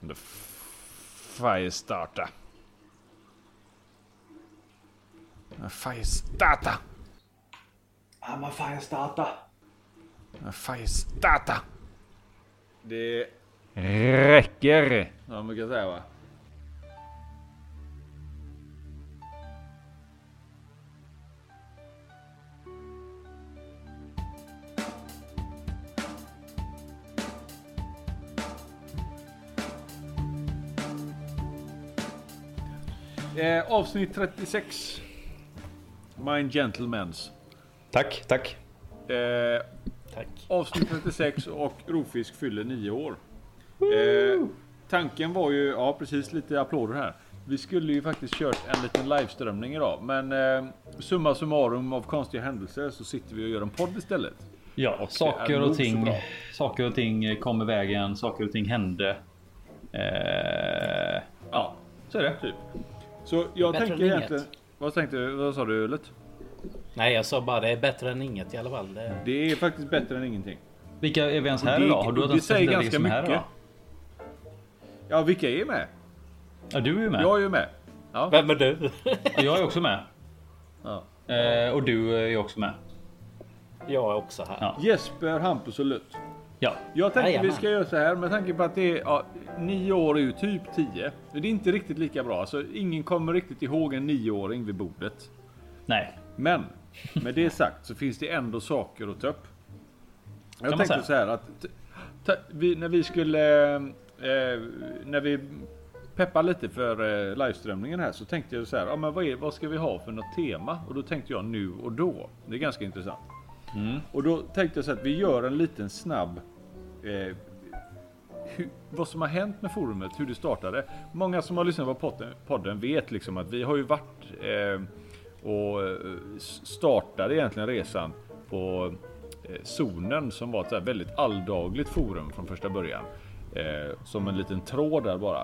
The Firestarter. The Firestarter. I'm a firestarter. The Firestarter. Det räcker. Ja, man kan säga va. Eh, avsnitt 36. Mind Gentlemans. Tack, tack. Eh, Tack. avsnitt 36 och Rovfisk fyller 9 år. Eh, tanken var ju, ja precis lite applåder här. Vi skulle ju faktiskt kört en liten liveströmning idag. Men eh, summa summarum av konstiga händelser så sitter vi och gör en podd istället. Ja, Och saker och ting. Saker och ting kom i vägen. Saker och ting hände. Eh, ja, så är det. Typ. Så jag Bättre tänker än egentligen... Vad tänkte du? Vad sa du Ullet? Nej, jag sa bara det är bättre än inget i alla fall. Det... Det är faktiskt bättre än ingenting. Vilka är vi ens här Det- idag? Har du det säger ganska här mycket. idag? Ja, vilka är med? Ja, du är ju med. Jag är ju med. Ja. Vem är du? Och jag är också med. ja. Eh, och du är också med. jag är också här. Ja. Jesper, Hampus och Lutt. Ja, Jag tänkte vi ska göra så här med tanke på att det är ja, nio år är ju typ 10. Det är inte riktigt lika bra. Alltså, ingen kommer riktigt ihåg en nioåring vid bordet. nej. Men med det sagt så finns det ändå saker att ta upp. Jag tänkte säga. så här att ta, vi, när vi skulle eh, när vi peppar lite för eh, liveströmningen här så tänkte jag så här. Ja, men vad, är, vad ska vi ha för något tema? Och då tänkte jag nu och då. Det är ganska intressant. Mm. Och då tänkte jag så att vi gör en liten snabb eh, hur, vad som har hänt med forumet, hur det startade. Många som har lyssnat på podden, podden vet liksom att vi har ju varit eh, och eh, startade egentligen resan på eh, zonen som var ett så här väldigt alldagligt forum från första början. Eh, som en liten tråd där bara.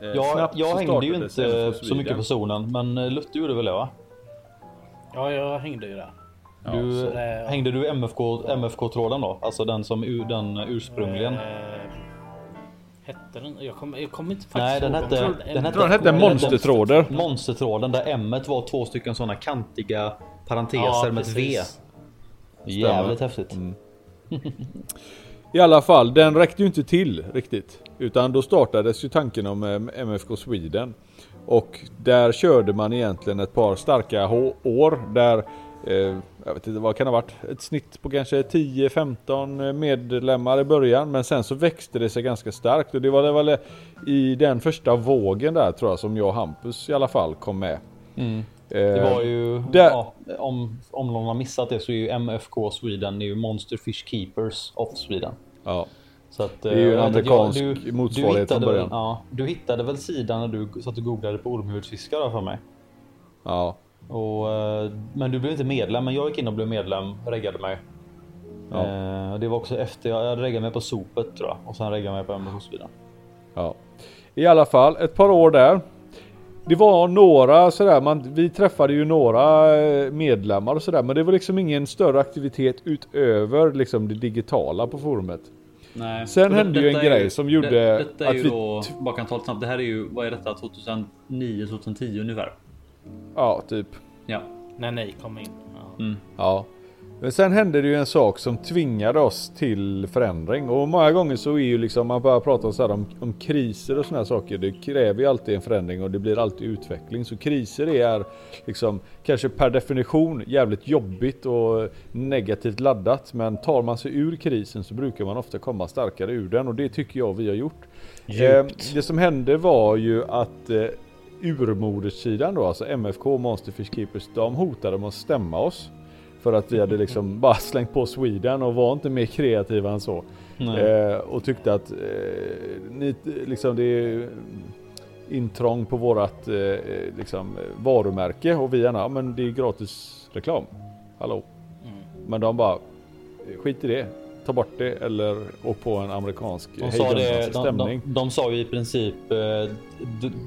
Eh, Jag, jag hängde ju inte så mycket på zonen, men eh, Lutte gjorde väl det va? Ja, jag hängde ju där. Du, så det- Hängde du MFK, MFK-tråden då? Alltså den som ur, den ursprungligen? Eh, hette den? Jag kommer jag kommer inte faktiskt Nej, den hette- den en- hette- Jag tror den hette Monstertråder. Monstertråden där M var två stycken sådana kantiga parenteser Ja, med ett V. Jävligt häftigt. I alla fall, den räckte ju inte till riktigt. Utan då startades ju tanken om eh, MFK Sweden. Och där körde man egentligen ett par starka år där eh, jag vet inte vad kan det ha varit? Ett snitt på kanske 10-15 medlemmar i början. Men sen så växte det sig ganska starkt. Och det var det väl i den första vågen där tror jag som jag och Hampus i alla fall kom med. Mm. Eh, Det var ju, där- ja, om, om någon har missat det så är ju MFK Sweden är ju Monster Fish Keepers of Sweden. Ja. Att, Det är ju en eh, amerikansk du- motsvarighet du hittade från väl- början. Ja, du hittade väl sidan när du satt och googlade på ormhudsfiskar då för mig? Ja. Och, eh, men du blev inte medlem, men jag gick in och blev medlem, reggade mig. Ja. Eh, och det var också efter, jag reggade mig på sopet tror jag. Och sen reggade jag mig på Sweden. Ja. I alla fall ett par år där. Det var några sådär, man, vi träffade ju några eh, medlemmar och sådär men det var liksom ingen större aktivitet utöver liksom det digitala på forumet. Nej. Sen Och hände ju en grej som gjorde det, Detta är att ju vi- då, bara kan ta det snabbt. Det här är ju, vad är detta? 2009, 2010 ungefär. Ja, typ. Ja. När ni kom in. Ja. Ja. Men sen hände det ju en sak som tvingade oss till förändring och många gånger så är ju liksom man börjar prata om, så här, om, om kriser och såna här saker. Det kräver ju alltid en förändring och det blir alltid utveckling. Så kriser är liksom kanske per definition jävligt jobbigt och negativt laddat. Men tar man sig ur krisen så brukar man ofta komma starkare ur den och det tycker jag vi har gjort. Eh, det som hände var ju att eh, urmoderssidan då, alltså MFK Monsterfish Keepers, de hotade med att stämma oss. För att vi hade liksom bara slängt på Sweden och var inte mer kreativa än så. Eh, och tyckte att eh, ni, liksom det är intrång på vårat eh, liksom, varumärke och vi gärna, ja, men det är gratis reklam. Hallå. Men de bara, skit i det. Ta bort det eller åk på en amerikansk De sa, det, hejdundrande de, de, stämning. de sa ju i princip eh,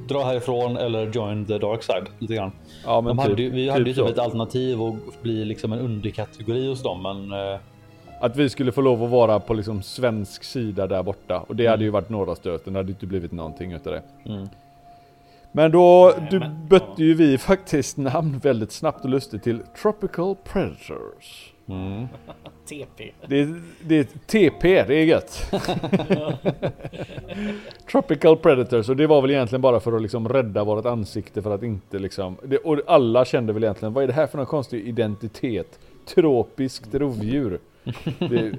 dra härifrån eller join the dark side lite grann. Ja, men De hade, vi hade ju typ så. ett alternativ att bli liksom en underkategori hos dem, men eh, Att vi skulle få lov att vara på liksom svensk sida där borta. Och det hade ju varit norra stöten, det hade inte blivit någonting utav det. Mm. Men då Nej, du men- bytte ju vi faktiskt namn väldigt snabbt och lustigt till Tropical Predators. Mm. TP. Det, det är TP, det är gött. Tropical Predators och det var väl egentligen bara för att liksom rädda vårt ansikte för att inte liksom... Det, och alla kände väl egentligen, vad är det här för någon konstig identitet? Tropiskt rovdjur. Det,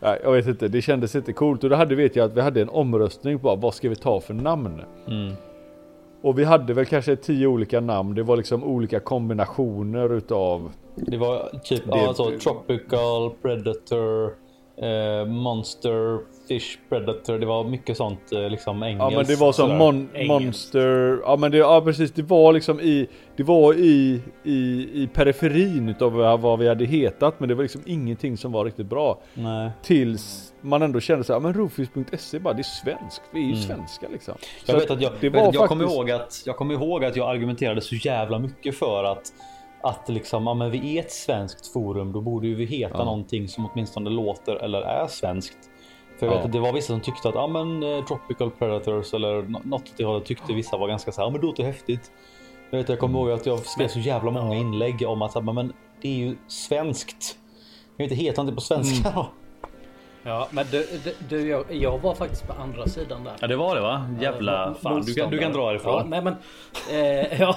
nej, jag vet inte, det kändes inte coolt och då hade vet jag att vi hade en omröstning på vad ska vi ta för namn? Mm. Och vi hade väl kanske tio olika namn, det var liksom olika kombinationer utav Det var typ Det- alltså, tropical, predator, eh, monster, fish, predator. Det var mycket sånt eh, liksom engelskt. Ja men det var sådär. mon monster, ja men det, ja precis det var liksom i, det var i, i, i periferin utav vad vi hade hetat men det var liksom ingenting som var riktigt bra. Nej. Tills man ändå kände så här, men rofis.se bara det är svenskt, vi är ju Mm. svenska liksom. Jag Så vet att jag, det var jag kommer faktiskt- ihåg att jag kommer ihåg att jag argumenterade så jävla mycket för att att liksom, ja, men vi är ett svenskt forum, då borde ju vi heta Ja. någonting som åtminstone låter eller är svenskt. För jag Ja. vet att det var vissa som tyckte att ja, men, eh, Tropical Predators eller nå- något åt det hållet tyckte vissa var ganska så här, ja, men det låter häftigt. Jag, vet, jag kommer ihåg att jag skrev så jävla många inlägg om att ja, men det är ju svenskt. Jag vet inte heta någonting på svenska Mm. Ja, men du, du, du jag, jag var faktiskt på andra sidan där. Ja det var det va? Jävla Eh, fan. Du kan, du kan dra Ja, härifrån. nej men... Eh, ja,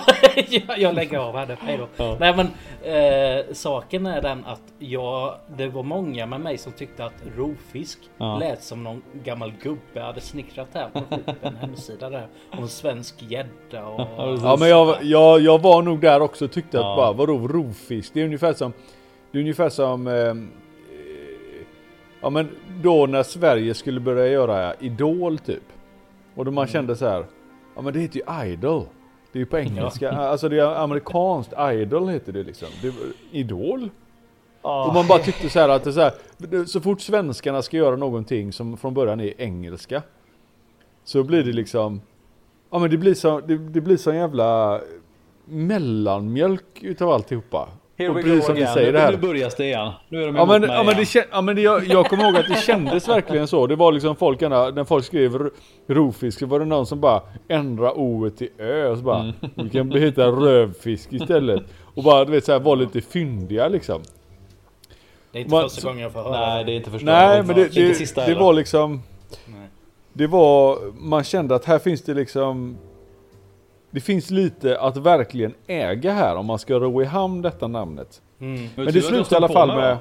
jag- jag lägger av här nu. Hej då. Ja. Nej men eh, saken är den att jag... Det var många med mig som tyckte att rovfisk Ja. lät som någon gammal gubbe hade snickrat här på en hemsida där. Om svensk gädda och... Ja men jag, jag, jag var nog där också och tyckte Ja. att bara vadå rovfisk? Det är ungefär som Det är ungefär som eh, Ja men då när Sverige skulle börja göra Idol typ Och då man kände så här Ja men det heter ju Idol Det är ju på engelska, alltså det är amerikanskt Idol heter det liksom det, Idol? Ah. Och man bara tyckte så här att det så, här, så fort svenskarna ska göra någonting som från början är engelska Så blir det liksom Ja men det blir så, det, det blir så jävla mellanmjölk utav alltihopa. Here Och precis som vi säger nu, det här. nu börjar det igen. Nu är de Ja men, ja, men, det, ja, men det, jag, jag kommer ihåg att det kändes verkligen så. Det var liksom folk, när folk skrev ro- rovfisk så var det någon som bara ändrade o till ö och så bara Mm. Vi kan heta rövfisk istället. Och bara du vet såhär var lite fyndiga liksom. Det är inte Man- första så- gången jag får höra Nej det. det är inte första Nej men det, det, det heller. var liksom Nej. Det var, man kände att här finns det liksom Det finns lite att verkligen äga här om man ska ro i hamn detta namnet. Mm. Men det vad slutade i alla fall med med...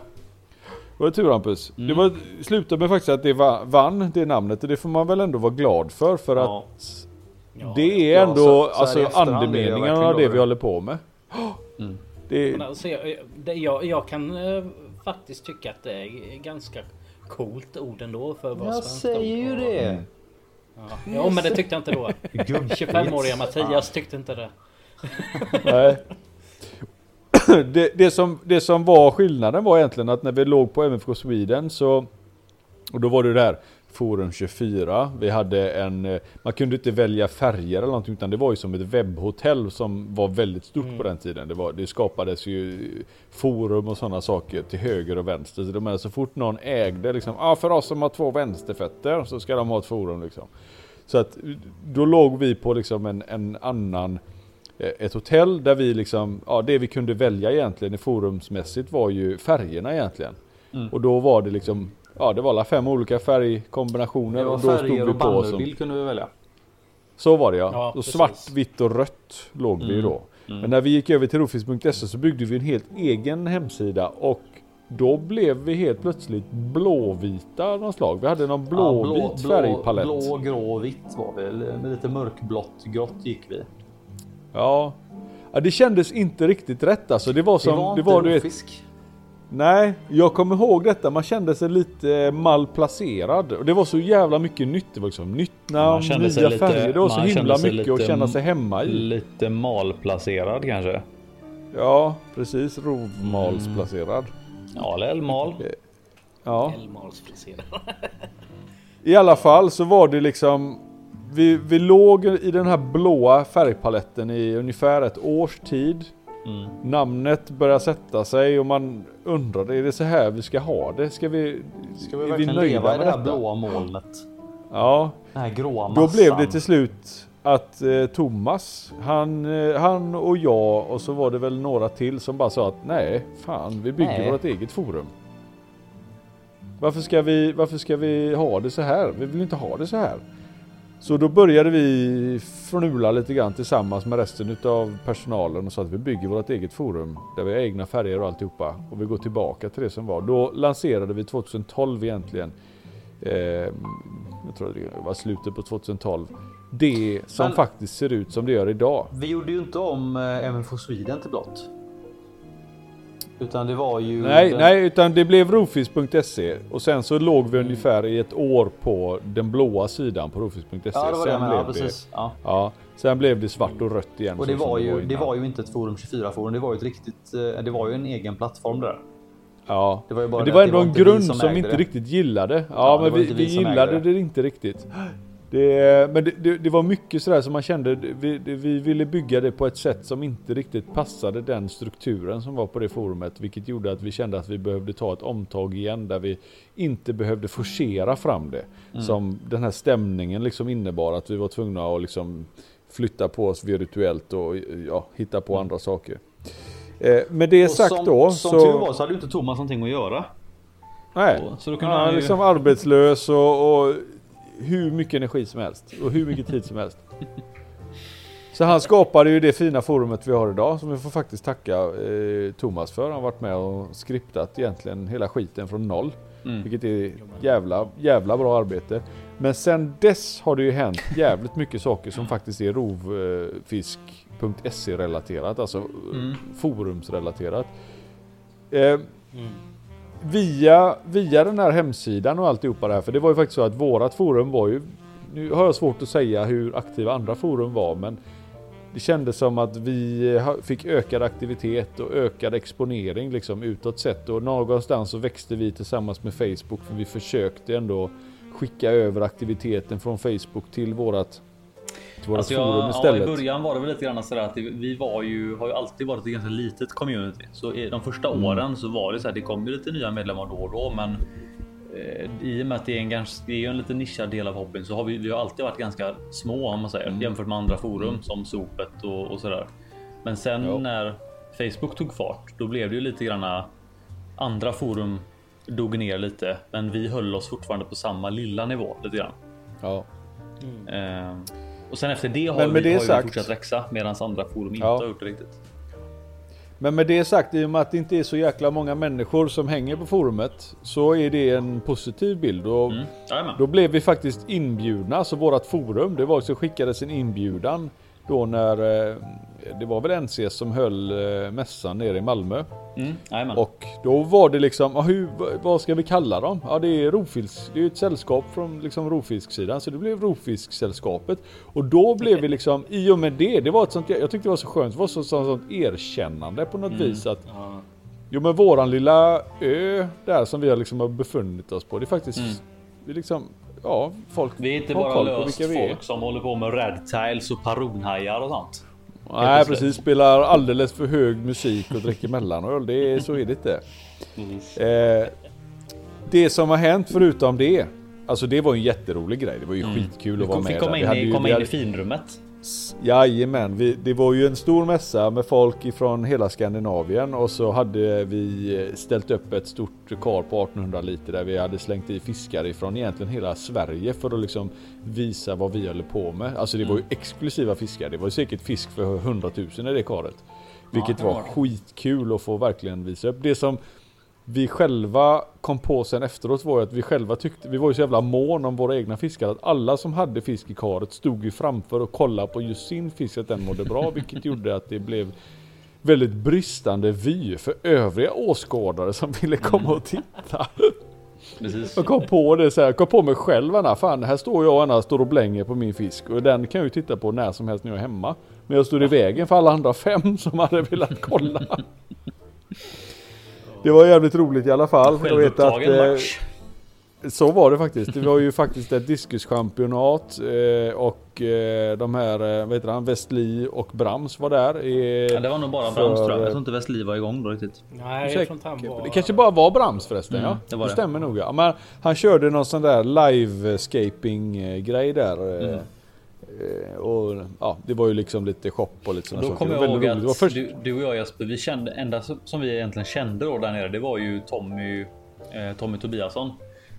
Vad är tur Hampus? Mm. Det var, slutade med faktiskt att det va, vann det namnet och det får man väl ändå vara glad för för Ja. att Ja, det är Ja, ändå så- så alltså andemeningen av det vi håller på med. Mm. Det, alltså, jag, det, jag, jag kan eh, faktiskt tycka att det är ganska coolt ord ändå för att vara Jag säger ju det. Ja. Jo men det tyckte jag inte då. Gubbigt. 25-åriga Mattias tyckte inte det. Nej. det, det, som, det som var skillnaden var egentligen att när vi låg på MFK Sweden så Och då var det där Forum 24 Vi hade en eh, Man kunde inte välja färger eller någonting utan det var ju som ett webbhotell som var väldigt stort Mm. på den tiden det, var, det skapades ju forum och sådana saker till höger och vänster Så de är så fort någon ägde liksom ah, för oss som har två vänsterfötter så ska de ha ett forum liksom Så att då låg vi på liksom en, en annan eh, ett hotell där vi liksom, ja det vi kunde välja egentligen i forumsmässigt var ju färgerna egentligen. Mm. Och då var det liksom, ja det var alla fem olika färgkombinationer Det var och då stod färger vi och bannerbild kunde vi välja. Så var det ja. Ja, och svart, vitt och rött låg vi ju Mm. då. Mm. Men när vi gick över till rofis.se så byggde vi en helt egen hemsida och då blev vi helt plötsligt blåvita av något slag. Vi hade någon blåvit Ja, blå, färgpalett. Blå, blå, grå, vitt var vi. Med lite mörkblått, grått gick vi. Ja. ja. Det kändes inte riktigt rätt alltså. Det var som, det var det inte var du vet. Nej, jag kommer ihåg detta. Man kände sig lite malplacerad. Och det var så jävla mycket nytt. Det var liksom nytt namn, nya lite- färger. Det var så himla mycket att lite känna sig hemma i. Lite malplacerad kanske. Ja, precis. Rovmalsplacerad. Ja, eller mal. Ja, Älvmalsfriserad. i alla fall så var det liksom vi, vi låg i den här blåa färgpaletten i ungefär ett års tid. Namnet börjar sätta sig och man undrar, är det så här vi ska ha det? Ska vi, Ska vi verkligen nöjda leva i det här detta? blåa molnet? Ja, Den här gråa massan. Då blev det till slut att eh, Thomas, han, eh, han och jag och så var det väl några till som bara sa att nej, fan vi bygger Nej. vårt eget forum. Varför ska, vi, varför ska vi ha det så här? Vi vill inte ha det så här. Så då började vi fnula lite grann tillsammans med resten utav personalen och sa att vi bygger vårt eget forum där vi har egna färger och alltihopa och vi går tillbaka till det som var. Då lanserade vi 2012 egentligen eh, jag tror det var slutet på 2012. Det som Men- faktiskt ser ut som det gör idag. Vi gjorde ju inte om eh, MFO Sweden till blått. Utan det var ju... Nej, den- nej, utan det blev rofis.se och sen så låg vi ungefär i ett år på den blåa sidan på rofis.se. Ja, det var det sen menade. Ja, blev det, precis. Ja. ja, sen blev det svart och rött igen. Och det var, ju, det var ju inte ett Forum 24 forum. Det var ju ett riktigt... eh, Det var ju en egen plattform där. Ja, Det var ju bara men det det var att det ändå var en vi grund som som, ägde inte det. riktigt gillade. Ja, Ja, det men vi, vi vi gillade det. det. inte riktigt. Det, men det, det, det var mycket sådär som man kände, vi, vi ville bygga det på ett sätt som inte riktigt passade den strukturen som var på det forumet. Vilket gjorde att vi kände att vi behövde ta ett omtag igen där vi inte behövde forcera fram det. Mm. Som den här stämningen liksom innebar att vi var tvungna att liksom flytta på oss virtuellt och ja, hitta på andra saker. Eh, med det Mm. Och sagt som, då Som så... tur var så hade ju inte Thomas någonting att göra. Nej, Så- så då kunde han han är ju- liksom arbetslös och, och hur mycket energi som helst och hur mycket tid som helst. Så han skapade ju det fina forumet vi har idag som vi får faktiskt tacka eh, Thomas för. Han har varit med och skriptat egentligen hela skiten från noll. Mm. Vilket är jävla, jävla bra arbete. Men sen dess har det ju hänt jävligt mycket saker som faktiskt är rovfisk.se relaterat. Alltså Mm. forumsrelaterat. Eh, via, via den här hemsidan och alltihopa det här. För det var ju faktiskt så att vårat forum var ju... Nu har jag svårt att säga hur aktiva andra forum var men det kändes som att vi fick ökad aktivitet och ökad exponering liksom utåt sett och någonstans så växte vi tillsammans med Facebook för vi försökte ändå skicka över aktiviteten från Facebook till vårat, vårat Alltså forum jag, ja, istället. I början var det väl lite grann sådär att det, vi var ju, har ju alltid varit ett ganska litet community. Så de första Mm. åren så var det så här, det kom ju lite nya medlemmar då och då, men eh, i och med att det är en, ganska, det är en lite nischad del av hobbyn så har vi, vi har alltid varit ganska små om man säger Mm. jämfört med andra forum som Sopet och, och sådär. Men sen Ja. när Facebook tog fart, då blev det ju lite granna andra forum dog ner lite, men vi höll oss fortfarande på samma lilla nivå lite grann. Ja. Eh, och sen efter det har, Men med vi, det har sagt- vi fortsatt växa medan andra forum inte Ja. har gjort det riktigt. Men med det sagt, i och med att det inte är så jäkla många människor som hänger på forumet så är det en positiv bild. Och Mm. Då blev vi faktiskt inbjudna, så vårat forum, det var så skickades en inbjudan då när eh, det var väl NCS som höll eh, mässan nere i Malmö. Mm. Och då var det liksom, hur, vad ska vi kalla dem? Ja det är rovfisk, det är ett sällskap från liksom rovfisksidan så det blev rovfisksällskapet. Och då blev vi liksom, i och med det, det var ett sånt, jag tyckte det var så skönt, det var så, så, sånt erkännande på något vis att Ja. Jo men våran lilla ö där som vi har liksom har befunnit oss på, det är faktiskt, Mm. vi liksom, ja folk Vi är inte bara löst folk som håller på med redtiles och paronhajar och sånt. Nej precis, spelar alldeles för hög musik och dricker mellanöl. Det är, så är det inte. Eh, det som har hänt förutom det. Alltså det var en jätterolig grej. Det var ju skitkul Du att vara med komma in, hade i, ju- komma in hade- i finrummet. Jajamän, vi, det var ju en stor mässa med folk ifrån hela Skandinavien och så hade vi ställt upp ett stort kar på 1800 liter där vi hade slängt i fiskar ifrån egentligen hela Sverige för att liksom visa vad vi håller på med. Alltså det var ju exklusiva fiskar, det var ju säkert fisk för 100 000 i det karet. Vilket det var var skitkul att få verkligen visa upp. Det som vi själva kom på sen efteråt var ju att vi själva tyckte, vi var ju så jävla mån om våra egna fiskar att alla som hade fisk i karet stod ju framför och kollade på just sin fisk att den mådde bra vilket gjorde att det blev väldigt bristande vy för övriga åskådare som ville komma och titta. Precis. Jag kom på det så här, jag kom på mig själv Anna, fan här står jag och Anna står och blänger på min fisk och den kan jag ju titta på när som helst när jag är hemma. Men jag står i vägen för alla andra fem som hade velat kolla. Det var jävligt roligt i alla fall. Jag vet att, eh, match. Så var det faktiskt. Det var ju faktiskt ett diskuschampionat eh, och eh, de här, eh, vad heter han, Westli och Brams var där. I, Ja, det var nog bara för- Brams tror jag. Jag tror inte Westli var igång då riktigt. Nej, jag tror inte han var... Det kanske bara var Brams förresten Mm, ja. det var det. stämmer nog ja. Men han körde någon sån där live-scaping grej där. eh, Mm. Eh, Och ja, det var ju liksom lite shop och lite sådana Då saker. kommer Det jag ihåg att först... du, du och jag Jesper, vi kände enda som vi egentligen kände då där nere. Det var ju Tommy, eh, Tommy Tobiasson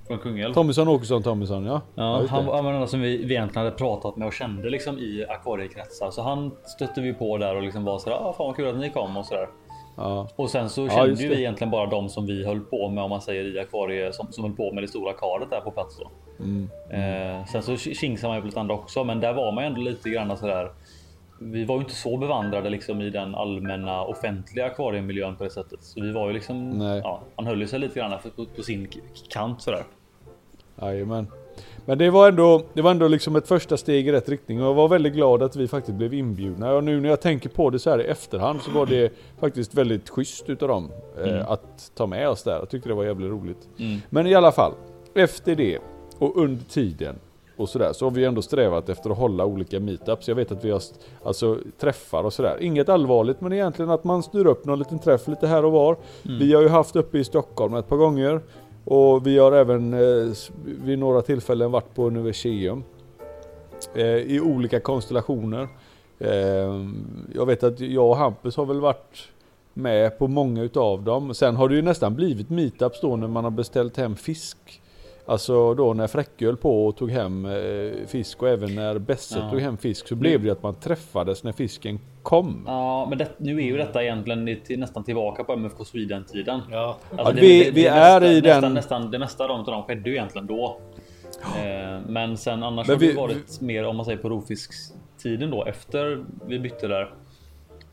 från Kungälv. Tommysson Åkesson Tommysson ja. Ja, han var den enda som vi, vi egentligen hade pratat med och kände liksom i akvariekretsar. Så han stötte vi på där och liksom var sådär, ah, fan vad kul att ni kom och sådär. Ja. Och sen så kände ju vi egentligen bara de som vi höll på med om man säger i akvarie som, som höll på med det stora karet där på plats då. Mm. Eh, sen så kingsade man ju på lite andra också, men där var man ju ändå lite grann sådär. Vi var ju inte så bevandrade liksom i den allmänna offentliga akvariemiljön på det sättet. Så vi var ju liksom, Nej. ja, man höll ju sig lite grann på, på sin kant sådär. Jajamän. Men det var ändå, det var ändå liksom ett första steg i rätt riktning och jag var väldigt glad att vi faktiskt blev inbjudna. Och nu när jag tänker på det så här i efterhand så var det faktiskt väldigt schysst utav dem eh, att ta med oss där. Jag tyckte det var jävligt roligt. Mm. Men i alla fall, efter det och under tiden och sådär så har vi ändå strävat efter att hålla olika meetups. Jag vet att vi har alltså, träffar och sådär. Inget allvarligt men egentligen att man styr upp någon liten träff lite här och var. Vi har ju haft uppe i Stockholm ett par gånger. Och vi har även eh, vid några tillfällen varit på Universium. Eh, I olika konstellationer. Eh, jag vet att jag och Hampus har väl varit med på många utav dem. Sen har det ju nästan blivit meetups då när man har beställt hem fisk. Alltså då när Fräcke höll på och tog hem eh, fisk och även när Besse Ja. tog hem fisk så blev det att man träffades när fisken kom. Ja, men det, nu är ju detta egentligen till, nästan tillbaka på MFK Sweden tiden. Ja. Ja, vi- vi är mesta, i nästan, den- Nästan, det mesta av dem, skedde ju egentligen då. Eh, men sen annars Men har det vi- varit mer om man säger på rovfiskstiden då efter vi bytte där.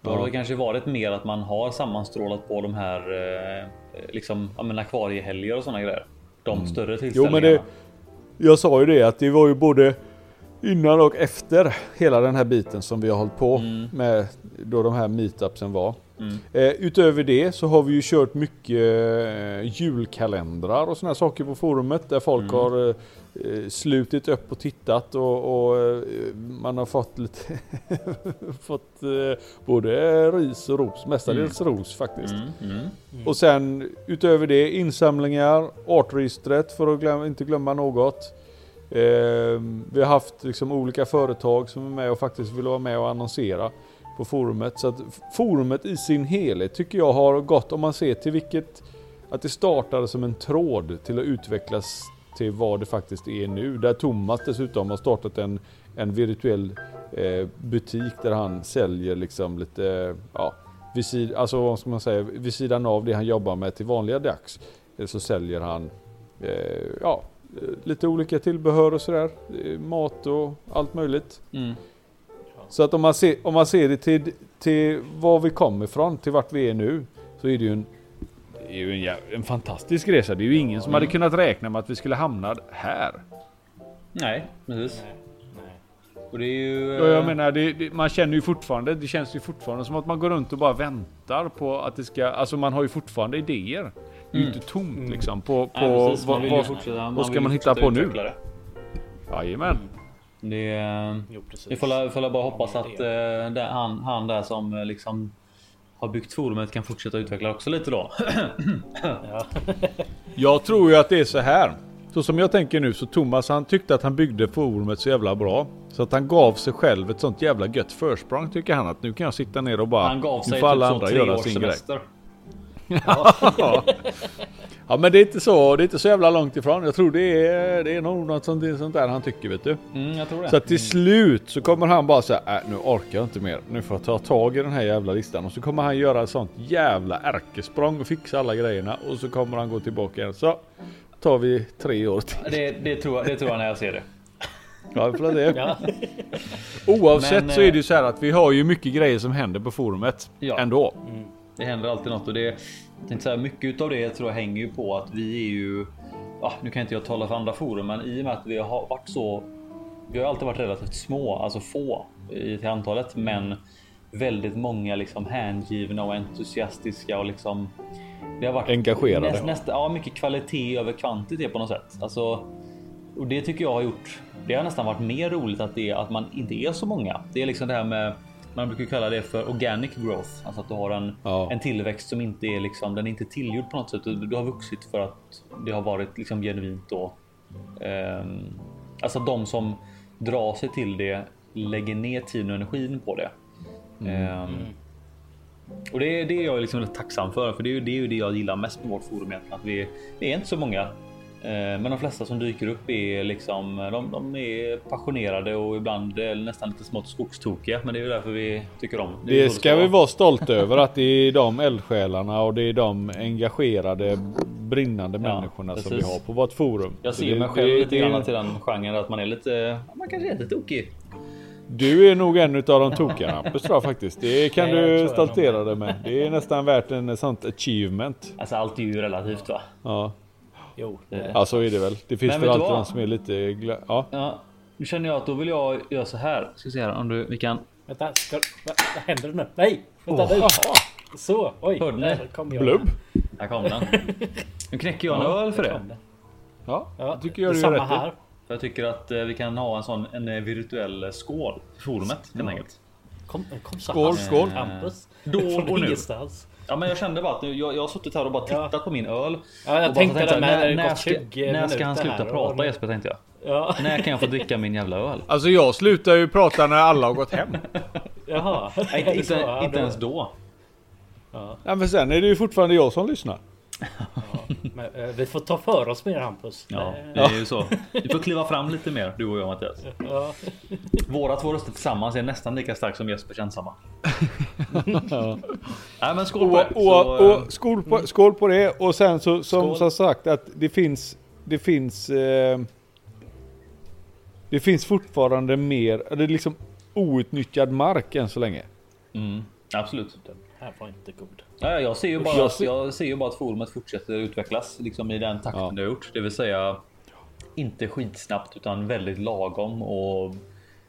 Då har Ja. det kanske varit mer att man har sammanstrålat på de här eh, liksom ja, men akvariehelger och sådana grejer. De större Mm. Jo tillställningarna. men det, jag sa ju det att det var ju både innan och efter hela den här biten som vi har hållit på Mm. med då de här meetupsen var. Mm. Eh, utöver det så har vi ju kört mycket eh, julkalendrar och här saker på forumet där folk Mm. har eh, eh, slutit upp och tittat och, och eh, man har fått lite fått eh, både ris och ros, mestadels ros faktiskt. Mm, mm. Och sen utöver det insamlingar, artregistret för att glöm, inte glömma något. Eh, vi har haft liksom olika företag som är med och faktiskt vill vara med och annonsera på forumet. Så att forumet i sin helhet tycker jag har gått, om man ser till vilket, att det startade som en tråd till att utvecklas till vad det faktiskt är nu. Där Thomas dessutom har startat en, en virtuell eh, butik där han säljer liksom lite, ja, vid, sid, alltså, vad ska man säga, vid sidan av det han jobbar med till vanliga dags. eh, Så säljer han eh, ja, eh, lite olika tillbehör och sådär. eh, Mat och allt möjligt. Mm. Så att om man ser, om man ser det till, till var vi kommer ifrån, till vart vi är nu. Så är det ju en, är ju en, en fantastisk resa. Det är ju ingen som hade kunnat räkna med att vi skulle hamna här. Nej, precis. Och det är ju... Och jag eh, menar, det, det, man känner ju fortfarande, det känns ju fortfarande som att man går runt och bara väntar på att det ska, alltså man har ju fortfarande idéer. Det är ju Mm. inte tomt liksom på, på nej, precis, vad, vad, fortsätta- vad ska man hitta på nu? Jajamän. Det är... Jo, precis. Vi får, får bara hoppas Ja, att det eh, det, han, han där som eh, liksom har byggt forumet kan fortsätta utveckla också lite då. Ja. Jag tror ju att det är så här. Så som jag tänker nu så Thomas han tyckte att han byggde forumet så jävla bra. Så att han gav sig själv ett sånt jävla gött försprång tycker han att nu kan jag sitta ner och bara... Han gav nu sig får alla typ så andra tre göra års sin grej. Ja. ja men det är inte så, det är inte så jävla långt ifrån. Jag tror det är, det är nog något sånt, sånt där han tycker vet du. Mm, jag tror det. Så att till slut så kommer han bara säga äh, nu orkar jag inte mer. Nu får jag ta tag i den här jävla listan. Och så kommer han göra ett sånt jävla ärkesprång och fixa alla grejerna. Och så kommer han gå tillbaka igen. Så tar vi tre år till. det, det, tror jag, det tror jag när jag ser det. Ja, för det. Ja. Oavsett Men, så är eh, det ju så här att vi har ju mycket grejer som händer på forumet. Ja. Ändå. Det händer alltid något och det jag tänkte säga, mycket utav det tror jag hänger ju på att vi är ju. Ja, nu kan inte jag tala för andra forum, men i och med att vi har varit så. Vi har alltid varit relativt små, alltså få i till antalet, men väldigt många liksom hängivna och entusiastiska och liksom Det har varit Engagerade. Näst, nästa, ja, mycket kvalitet över kvantitet på något sätt. Alltså, och det tycker jag har gjort. Det har nästan varit mer roligt att det att man inte är så många. Det är liksom det här med man brukar kalla det för organic growth, alltså att du har en, Ja. en tillväxt som inte är liksom, den är inte tillgjord på något sätt. Du, du har vuxit för att det har varit liksom genuint då. Ehm, alltså de som drar sig till det lägger ner tiden och energin på det. Ehm, och det, är- det är jag liksom väldigt tacksam för, för det är, ju, det är ju det jag gillar mest med vårt forum egentligen. Att vi, vi är inte så många. Eh, Men de flesta som dyker upp är liksom, de, de är passionerade och ibland är nästan lite smått skogstokiga. Men det är ju därför vi tycker om. Det så ska vi vara stolta över att det är de eldsjälarna och det är de engagerade brinnande Ja, människorna som vi precis. har på vårt forum. Jag ser det- mig själv det- lite det- grann till den genren att man är lite, man kanske är lite tokig. Du är nog en utav de tokiga Hampus tror jag faktiskt. Det kan Nej, du stoltera dig med. Det är nästan värt en sånt achievement. Alltså allt är ju relativt va? Ja, Jo, ja så är det väl. Det finns Men väl alltid de som är lite Ja. Ja, nu känner jag att då vill jag göra så här. Ska se här om du, vi kan. Vänta, ska, vad, vad händer nu? Nej! Vänta nu! Så, oj! Hörde ni? där kom jag. Blubb. Här kom den. Nu knäcker jag en öl för det. Ja, Ja, det tycker jag detsamma gör rätt här. För jag tycker att eh, vi kan ha en sån en eh, virtuell eh, skål i forumet helt enkelt. Kom, kom så Skål, skål. Hampus. Då och nu. ingenstans. Ja, men jag kände bara att jag, jag har suttit här och bara Ja. tittat på min öl. Ja, jag tänkte det med. när, när, ska, 20 när ska han sluta prata och- Jesper tänkte jag. Ja, När kan jag få dricka min jävla öl? Alltså jag slutar ju prata när alla har gått hem. jaha. Nej, inte, ja, inte ens då. Ja, men sen är det ju fortfarande jag som lyssnar. Men, eh, vi får ta för oss mer Hampus. Ja, Eh, det är ju så. Du får kliva fram lite mer du och jag Mattias. ja. Våra två röster tillsammans är nästan lika stark som Jespers ensamma. Nej men skål på Och, det. och, Så, eh, och skål, på, skål på det och sen så som Skål. som sagt att det finns Det finns eh, Det finns fortfarande mer, det är liksom outnyttjad mark än så länge. mm, absolut. Den här var inte god. Nej, jag ser ju bara Jag att, ser- jag ser ju bara att forumet fortsätter utvecklas liksom i den takten Ja. det har gjort. Det vill säga inte skitsnabbt utan väldigt lagom och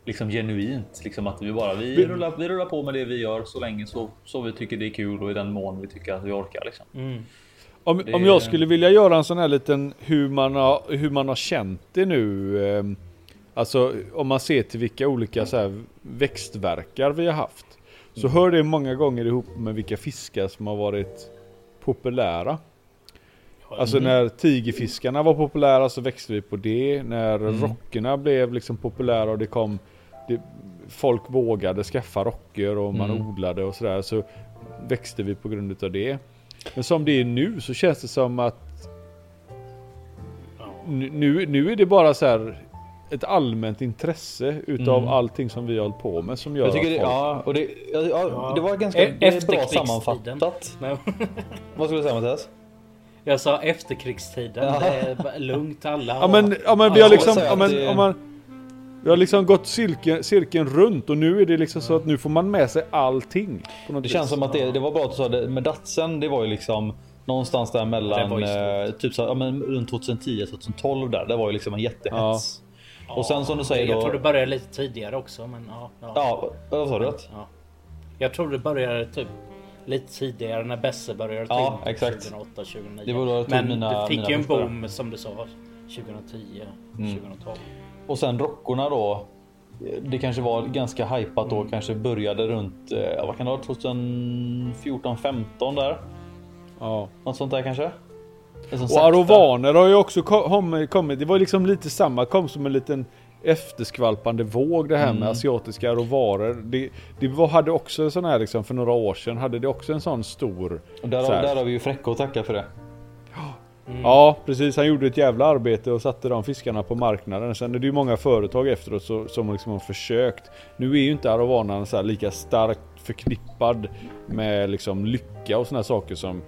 liksom genuint. Liksom att vi bara vi Vi- rullar, vi rullar på med det vi gör så länge så, så vi tycker det är kul och i den mån vi tycker att vi orkar. Liksom. Mm. Om, Det- om jag skulle vilja göra en sån här liten hur man har, hur man har känt det nu. Eh, alltså om man ser till vilka olika så här växtverkar vi har haft. Så hör det många gånger ihop med vilka fiskar som har varit populära. Alltså när tigerfiskarna var populära så växte vi på det. När rockerna blev liksom populära och det kom det, Folk vågade skaffa rocker och man Mm. odlade och sådär så växte vi på grund utav det. Men som det är nu så känns det som att nu- nu är det bara så här ett allmänt intresse utav Mm. allting som vi har hållit på med som gör Jag tycker det, att folk... ja, och det, ja, ja, det var ganska E- det bra sammanfattat. Vad skulle du säga Mattias? Jag sa efterkrigstiden. Ja. Det är lugnt alla. Ja men, ja, men vi har liksom, ja, men, det- om man, vi har liksom gått cirkeln, cirkeln runt och nu är det liksom så att nu får man med sig allting. På något Det känns vis. som att det, det var bra att du sa det med Datsen. Det var ju liksom någonstans där Det mellan var ju eh, typ så, ja, men runt 2010 2012 där. Det var ju liksom en jättehets. Och sen som du säger Jag då. tror det började lite tidigare också. Men ja, ja. Ja, vad sa du? Ja. Jag tror det började typ lite tidigare när Besse började Ja, in exakt. 2008, 2009. Det var då jag tog Men mina- det fick mina ju en första. boom som du sa 2010, Mm. 2012. Och sen rockorna då. Det kanske var ganska hypat då. Kanske började runt, eh, vad kan det vara, 2014, 15 där. Ja. Något sånt där kanske. Och arovaner har ju också ko- kom- kommit. Det var liksom lite samma, kom som en liten efterskvalpande våg det här Mm. med asiatiska arovarer. Det, det var, hade också en sån här liksom för några år sedan hade det också en sån stor. Och där, så har, där har vi ju Fräcke att tacka för det. Ja precis, han gjorde ett jävla arbete och satte de fiskarna på marknaden. Sen är det ju många företag efteråt så, som liksom har försökt. Nu är ju inte arovanan så lika starkt förknippad med liksom lycka och såna här saker som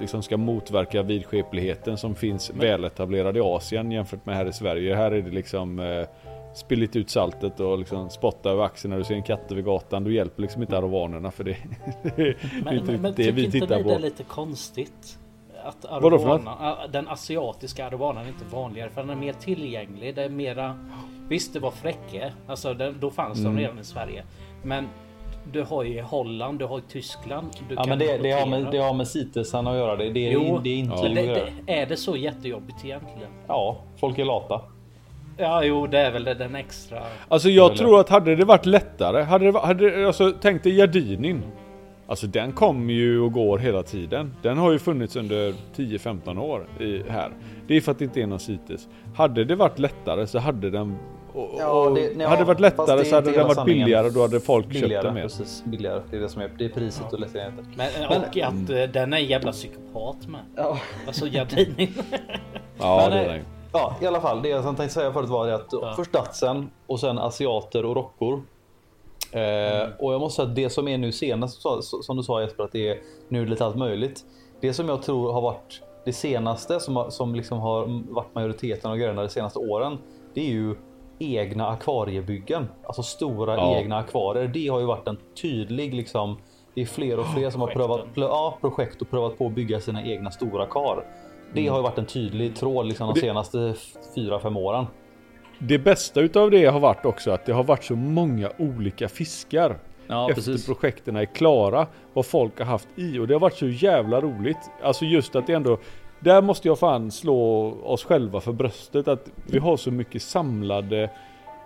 liksom ska motverka vidskepligheten som finns väletablerad i Asien jämfört med här i Sverige. Här är det liksom eh, Spill lite ut saltet och liksom spotta över axeln när du ser en katt över gatan. Du hjälper liksom inte arovanerna för det, det är Men, inte men, men det tycker vi inte tittar på. det är lite konstigt? Att arvana, den asiatiska arvanan är inte vanligare för den är mer tillgänglig. Det är mera... Visst det var fräcke, alltså det, då fanns Mm. de redan i Sverige. Men Du har ju Holland, du har Tyskland. Du Ja, kan men det, det, har med, det har med CITESarna att göra. Det, det, Jo, det är inte men det, det, är det så jättejobbigt egentligen? Ja, folk är lata. Ja, jo, det är väl det, den extra. Alltså jag tror att hade det varit lättare, hade det, hade, alltså tänk dig Gardinin. Alltså den kommer ju och går hela tiden. Den har ju funnits under 10-15 år i, här. Det är för att det inte är någon CITES. Hade det varit lättare så hade den... Och, Ja, och det- ja, hade det varit det lättare är så hade den varit sanningen. billigare. Då hade folk köpt Billigare, den mer. precis. Billigare. Det är det som är, det är priset och lättheten. Men, och att eh, den är en jävla psykopat med. Ja. Alltså Gardini. Ja, Men, det är eh, den. Ja, i alla fall. Det jag tänkte säga förut var det att först Datsen och sen asiater och rockor. Eh, och jag måste säga att det som är nu senast, som du sa Jesper, att det är nu lite allt möjligt. Det som jag tror har varit det senaste som, har- som liksom har varit majoriteten av grejerna de senaste åren. Det är ju egna akvariebyggen, alltså stora Ja. egna akvarier. Det har ju varit en tydlig liksom. Det är fler och fler som har prövat ja, projekt och prövat på att bygga sina egna stora kar. Det har ju varit en tydlig tråd liksom de Det- senaste 4-5 åren. Det bästa utav det har varit också att det har varit så många olika fiskar. Ja, efter precis. projekten är klara. Vad folk har haft i och det har varit så jävla roligt. Alltså just att det ändå där måste jag fan slå oss själva för bröstet att vi har så mycket samlade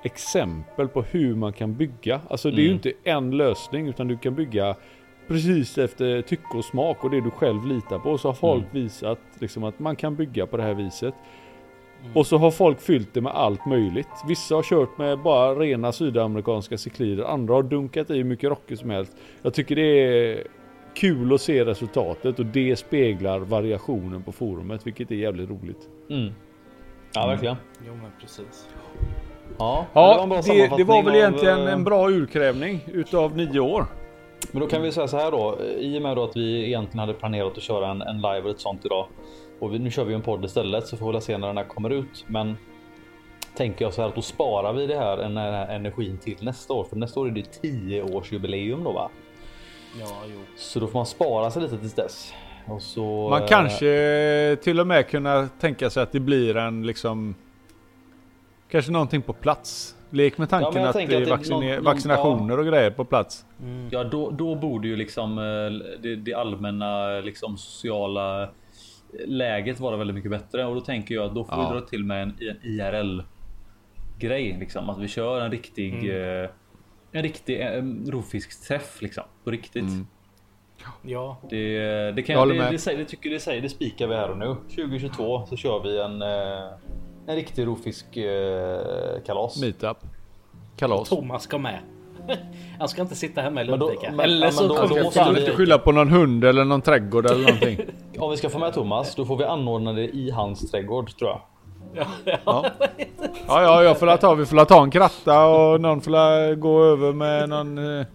exempel på hur man kan bygga. Alltså det är ju inte en lösning utan du kan bygga precis efter tycke och smak och det du själv litar på. Så har folk visat liksom att man kan bygga på det här viset. Och så har folk fyllt det med allt möjligt. Vissa har kört med bara rena sydamerikanska cyklider. Andra har dunkat i hur mycket rocker som helst. Jag tycker det är kul att se resultatet och det speglar variationen på forumet. Vilket är jävligt roligt. Mm. Ja, verkligen. Jo, men precis. Ja, Ja, det, det sammanfattning var väl av, egentligen eh, en bra urkrävning utav nio år. Men då kan vi säga så här då. I och med då att vi egentligen hade planerat att köra en, en live och ett sånt idag. Och vi, nu kör vi en podd istället så får vi väl se när den här kommer ut. Men tänker jag så här att då sparar vi det här, den här energin till nästa år. För nästa år är det 10 års jubileum då va? Ja, jo. Så då får man spara sig lite tills dess. Och så, Man eh, kanske till och med kunna tänka sig att det blir en liksom Kanske någonting på plats. Lek med Ja, tanken jag att det tänker är att det är vaccine- någon- någon- vaccinationer och grejer på plats. Ja, då, då borde ju liksom eh, det, det allmänna liksom sociala läget vara väldigt mycket bättre och då tänker jag att då får Ja. vi dra till med en, en IRL grej liksom att vi kör en riktig eh, en riktig rovfiskträff liksom på riktigt. Ja, Det, det kan Jag det, det, säger, det tycker det säger det spikar vi här och nu. 2022 så kör vi en, eh, en riktig rovfisk eh, kalas. Meetup. Kalas. Thomas ska med. Han ska inte sitta hemma i Ludvika. Eller så kommer måste Kan vi- inte skylla på någon hund eller någon trädgård eller någonting. Om vi ska få med Thomas, då får vi anordna det i hans trädgård tror jag. Ja, ja, ja jag får ta, vi får ta en kratta och någon får gå över med någon eh,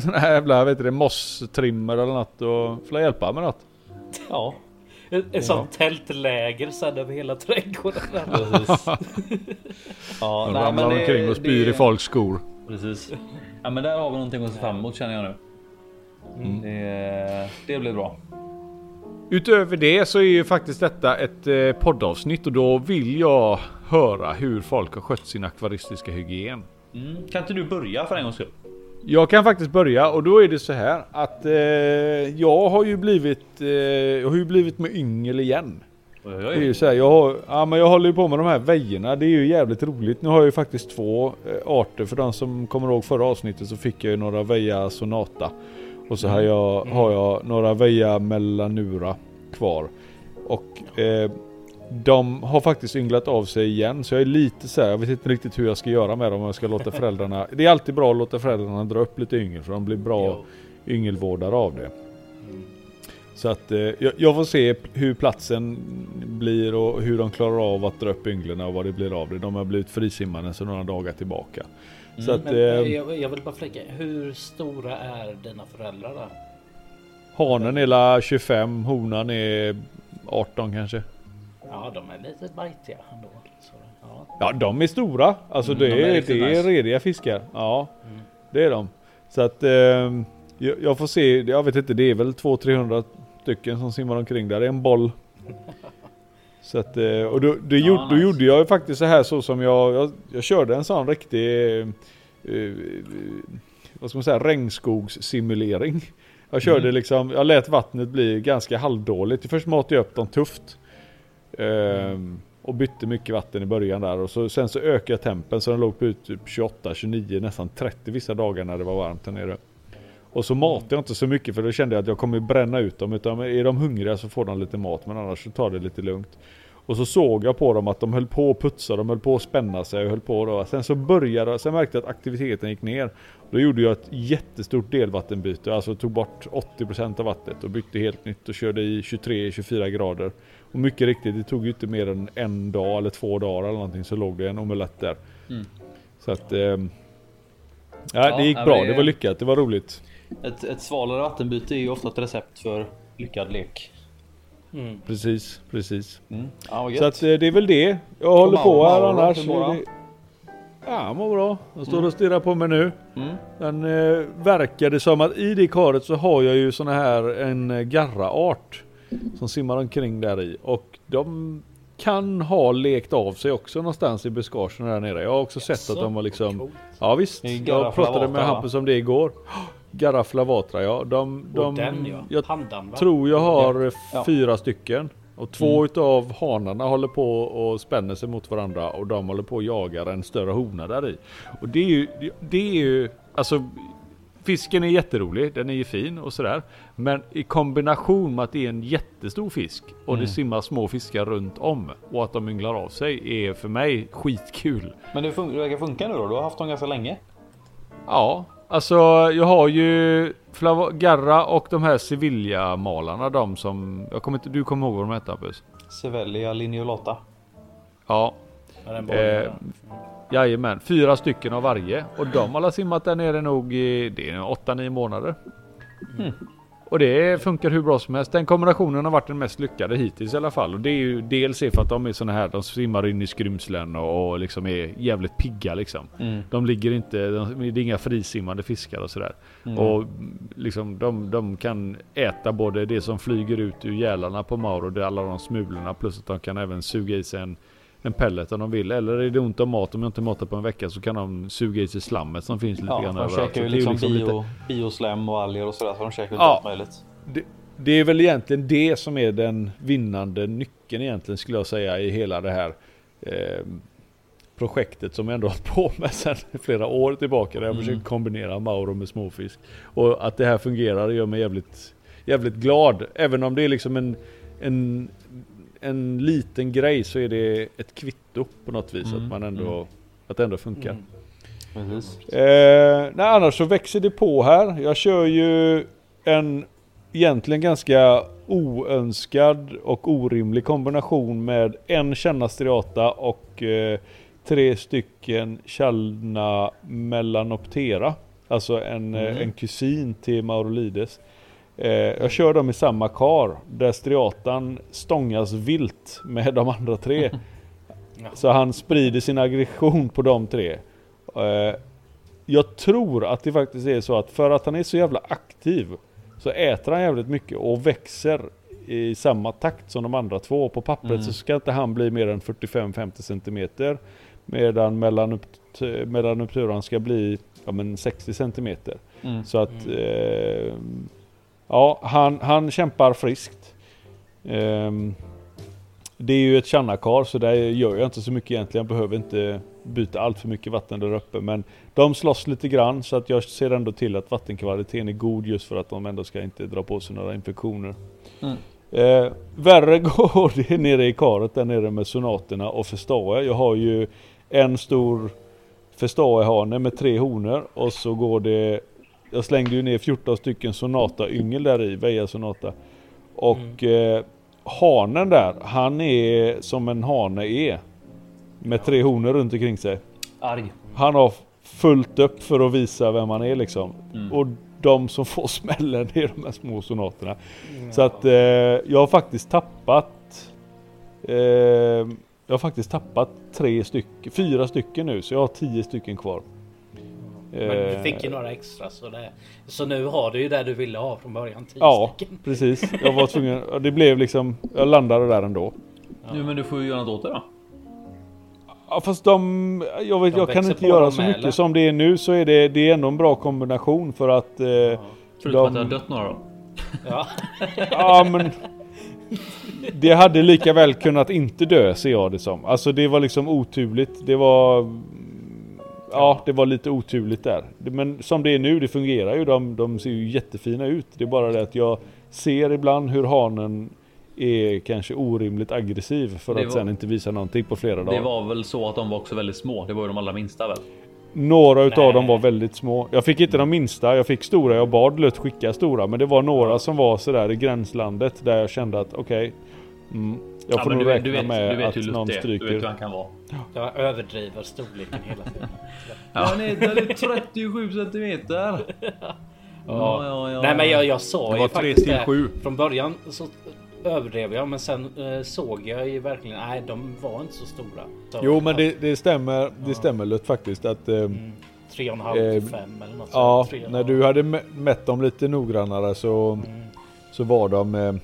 sån här jävla, vet du det, mosstrimmer eller något och får hjälpa med något. Ja, Ett, ett sånt tältläger sen över hela trädgården. ja, De nej, ramlar det- omkring och spyr det- i folks skor. Precis. Ja, men där har vi någonting att se fram emot känner jag nu. Det, det blir bra. Utöver det så är ju faktiskt detta ett eh, poddavsnitt och då vill jag höra hur folk har skött sin akvaristiska hygien. Mm. Kan inte du börja för en gångs skull? Jag kan faktiskt börja och då är det så här att eh, jag har ju blivit, eh, jag har ju blivit med yngel igen. Oj, Det är ju så här, jag, har, ja, men jag håller ju på med de här väjerna. Det är ju jävligt roligt. Nu har jag ju faktiskt två eh, arter. För de som kommer ihåg förra avsnittet så fick jag ju några Veja Sonata. Och så har jag, har jag några Veja Melanura kvar. Och eh, de har faktiskt ynglat av sig igen. Så jag är lite så här, jag vet inte riktigt hur jag ska göra med dem. Om jag ska låta föräldrarna. Det är alltid bra att låta föräldrarna dra upp lite yngel. För de blir bra Jo. yngelvårdare av det. Så att eh, jag, jag får se hur platsen blir och hur de klarar av att dra upp ynglen och vad det blir av det. De har blivit frisimmade sedan några dagar tillbaka. Så att Men, eh, eh, jag, jag vill bara flika. Hur stora är dina föräldrar där? hanen är la 25, honan är 18 kanske. Ja, de är lite bajtiga ändå. Så, ja. Ja, de är stora. Alltså det, de är är, det är nice. rediga fiskar. Ja, det är de. Så att eh, jag, jag får se. Jag vet inte, det är väl 200-300 stycken som simmar omkring där. Det är en boll. Så att, eh, och då, då, gjorde, då nice. gjorde jag ju faktiskt så här så som jag, jag, jag körde en sån riktig eh, eh, vad ska man säga, regnskogssimulering. Jag körde Mm. liksom, jag lät vattnet bli ganska halvdåligt. Först matade jag upp dem tufft. Ehm, och bytte mycket vatten i början där och så, sen så ökade jag tempen så den låg på typ 28, 29, nästan 30 vissa dagar när det var varmt här nere. Och så matade jag inte så mycket för då kände jag att jag kommer bränna ut dem. Utan är de hungriga så får de lite mat men annars så tar det lite lugnt. Och så såg jag på dem att de höll på att putsa, de höll på att spänna sig och höll på då. Sen så började, sen märkte jag att aktiviteten gick ner. Då gjorde jag ett jättestort delvattenbyte, alltså tog bort 80% av vattnet och bytte helt nytt och körde i 23-24 grader. Och mycket riktigt, det tog ju inte mer än en dag eller två dagar eller någonting så låg det en omelett där. Mm. Så att... ehm, Ja, det gick ja, bra, det var lyckat, det var roligt. Ett, ett svalare vattenbyte är ju ofta ett recept för lyckad lek. Mm. Precis, precis. Mm. Ja, vad Så att eh, det är väl det. Jag håller på här annars. Ja, mår bra. Han står och stirrar på mig nu. Mm. Den eh, verkar det som att i det karet så har jag ju såna här en eh, garraart som simmar omkring där i och de kan ha lekt av sig också någonstans i buskagen där nere. Jag har också sett att de har liksom coolt. Ja visst. Jag pratade med? Hampus om det igår. Garra flavatra ja. De, Och de, den ja. jag Pandan va? tror jag har Ja. fyra stycken. Och två utav hanarna håller på och spänner sig mot varandra och de håller på och jagar en större hona där i. Och det är ju, det- är ju, alltså Fisken är jätterolig, den är ju fin och sådär. Men i kombination med att det är en jättestor fisk och det simmar små fiskar runt om och att de ynglar av sig är för mig skitkul. Men det verkar funka nu då? Du har haft dem ganska länge. Ja, alltså jag har ju Flava- Garra och de här Sevilla-malarna, de som... Jag kommer inte, du kommer ihåg vad de hette Hampus? Sevelia lineolata. Ja, Eh, jajamän. Fyra stycken av varje. Och de har simmat där nere nog i det är 8-9 månader. Och det funkar hur bra som helst. Den kombinationen har varit den mest lyckade hittills i alla fall. Och det är ju dels för att de är såna här, de simmar in i skrymslen och, och liksom är jävligt pigga liksom. Mm. De ligger inte, de, det är inga frisimmande fiskar och sådär. Och mm, liksom de, de kan äta både det som flyger ut ur gälarna på Mauro, alla de smulorna, plus att de kan även suga i sig en, en pellet om de vill. Eller är det ont om mat, om jag inte matar på en vecka så kan de suga i sig slammet som finns lite Ja, grann de överallt. käkar ju liksom, lite- bio, bioslem och alger och sådär. Så de käkar ju Ja. allt möjligt. det, det är väl egentligen det som är den vinnande nyckeln egentligen skulle jag säga i hela det här eh, projektet som jag ändå har på med sedan flera år tillbaka. Där jag Mm. försöker kombinera Mauro med småfisk. Och att det här fungerar gör mig jävligt, jävligt glad. Även om det är liksom en, en, en liten grej så är det ett kvitto på något vis. Mm, Att man ändå, mm. att det ändå funkar. Mm. Eh, nej, annars så växer det på här. Jag kör ju en egentligen ganska oönskad och orimlig kombination med en Channa striata och eh, tre stycken Chalna melanoptera. Alltså en, eh, Mm. en kusin till Maurolides. Eh, jag kör dem i samma kar där striatan stångas vilt med de andra tre. Så han sprider sin aggression på de tre. Eh, jag tror att det faktiskt är så att för att han är så jävla aktiv så äter han jävligt mycket och växer i samma takt som de andra två. På pappret Mm. så ska inte han bli mer än 45-50 centimeter. Medan melanopturan ska bli ja, men 60 centimeter. Mm. Så att eh, ja, han, han kämpar friskt. Ehm, det är ju ett Channakar så där gör jag inte så mycket egentligen. Jag behöver inte byta allt för mycket vatten där uppe. Men de slåss lite grann så att jag ser ändå till att vattenkvaliteten är god just för att de ändå ska inte dra på sig några infektioner. Mm. Eh, värre går det nere i karet där nere med sonaterna och förståe. Jag har ju en stor förståehane med tre honor och så går det Jag slängde ju ner 14 stycken sonata yngel där i, Veja sonata. Och eh, hanen där, han är som en hane är. Med tre honor runt omkring sig. Arg. Han har fullt upp för att visa vem han är liksom. Mm. Och de som får smällen är de här små sonaterna. Så att eh, jag har faktiskt tappat eh, Jag har faktiskt tappat tre stycken, fyra stycken nu så jag har tio stycken kvar. Men du Eh, fick ju några extra så det... Så nu har du ju det du ville ha från början. 10 Ja, stycken. precis. Jag var tvungen, ja, det blev liksom, jag landade där ändå. Nu men du får ju göra något åt det då. Ja fast de, jag, vet, De jag kan inte göra så mycket eller? som det är nu så är det, det är ändå en bra kombination för att... Eh, Förutom att det de, har dött några då. Ja. ja men... Det hade lika väl kunnat inte dö ser jag det som. Alltså det var liksom oturligt. Det var... Ja, det var lite oturligt där. Men som det är nu, det fungerar ju. De, de ser ju jättefina ut. Det är bara det att jag ser ibland hur hanen är kanske orimligt aggressiv för Det att var- sen inte visa någonting på flera dagar. Det var väl så att de var också väldigt små. Det var ju de allra minsta väl? Några utav Nej. dem var väldigt små. Jag fick inte de minsta, jag fick stora. Jag bad Lött skicka stora. Men det var några som var sådär i gränslandet där jag kände att okej. mm, jag Ja, får men nog räkna vet, med att någon Lutt är. Du vet hur stryker. han kan vara. Jag överdriver storleken hela tiden. Ja. Han är 37 centimeter. Ja, ja, ja. Nej men jag, jag sa Det ju faktiskt till det. Från början så överdrev jag men sen eh, såg jag ju verkligen, nej de var inte så stora. Så, Jo men det, det stämmer, det stämmer Lött faktiskt att eh, Mm, tre och en halv Eh, till fem eller något Ja, sånt. När du hade mä- mätt dem lite noggrannare så, Mm. så var de eh,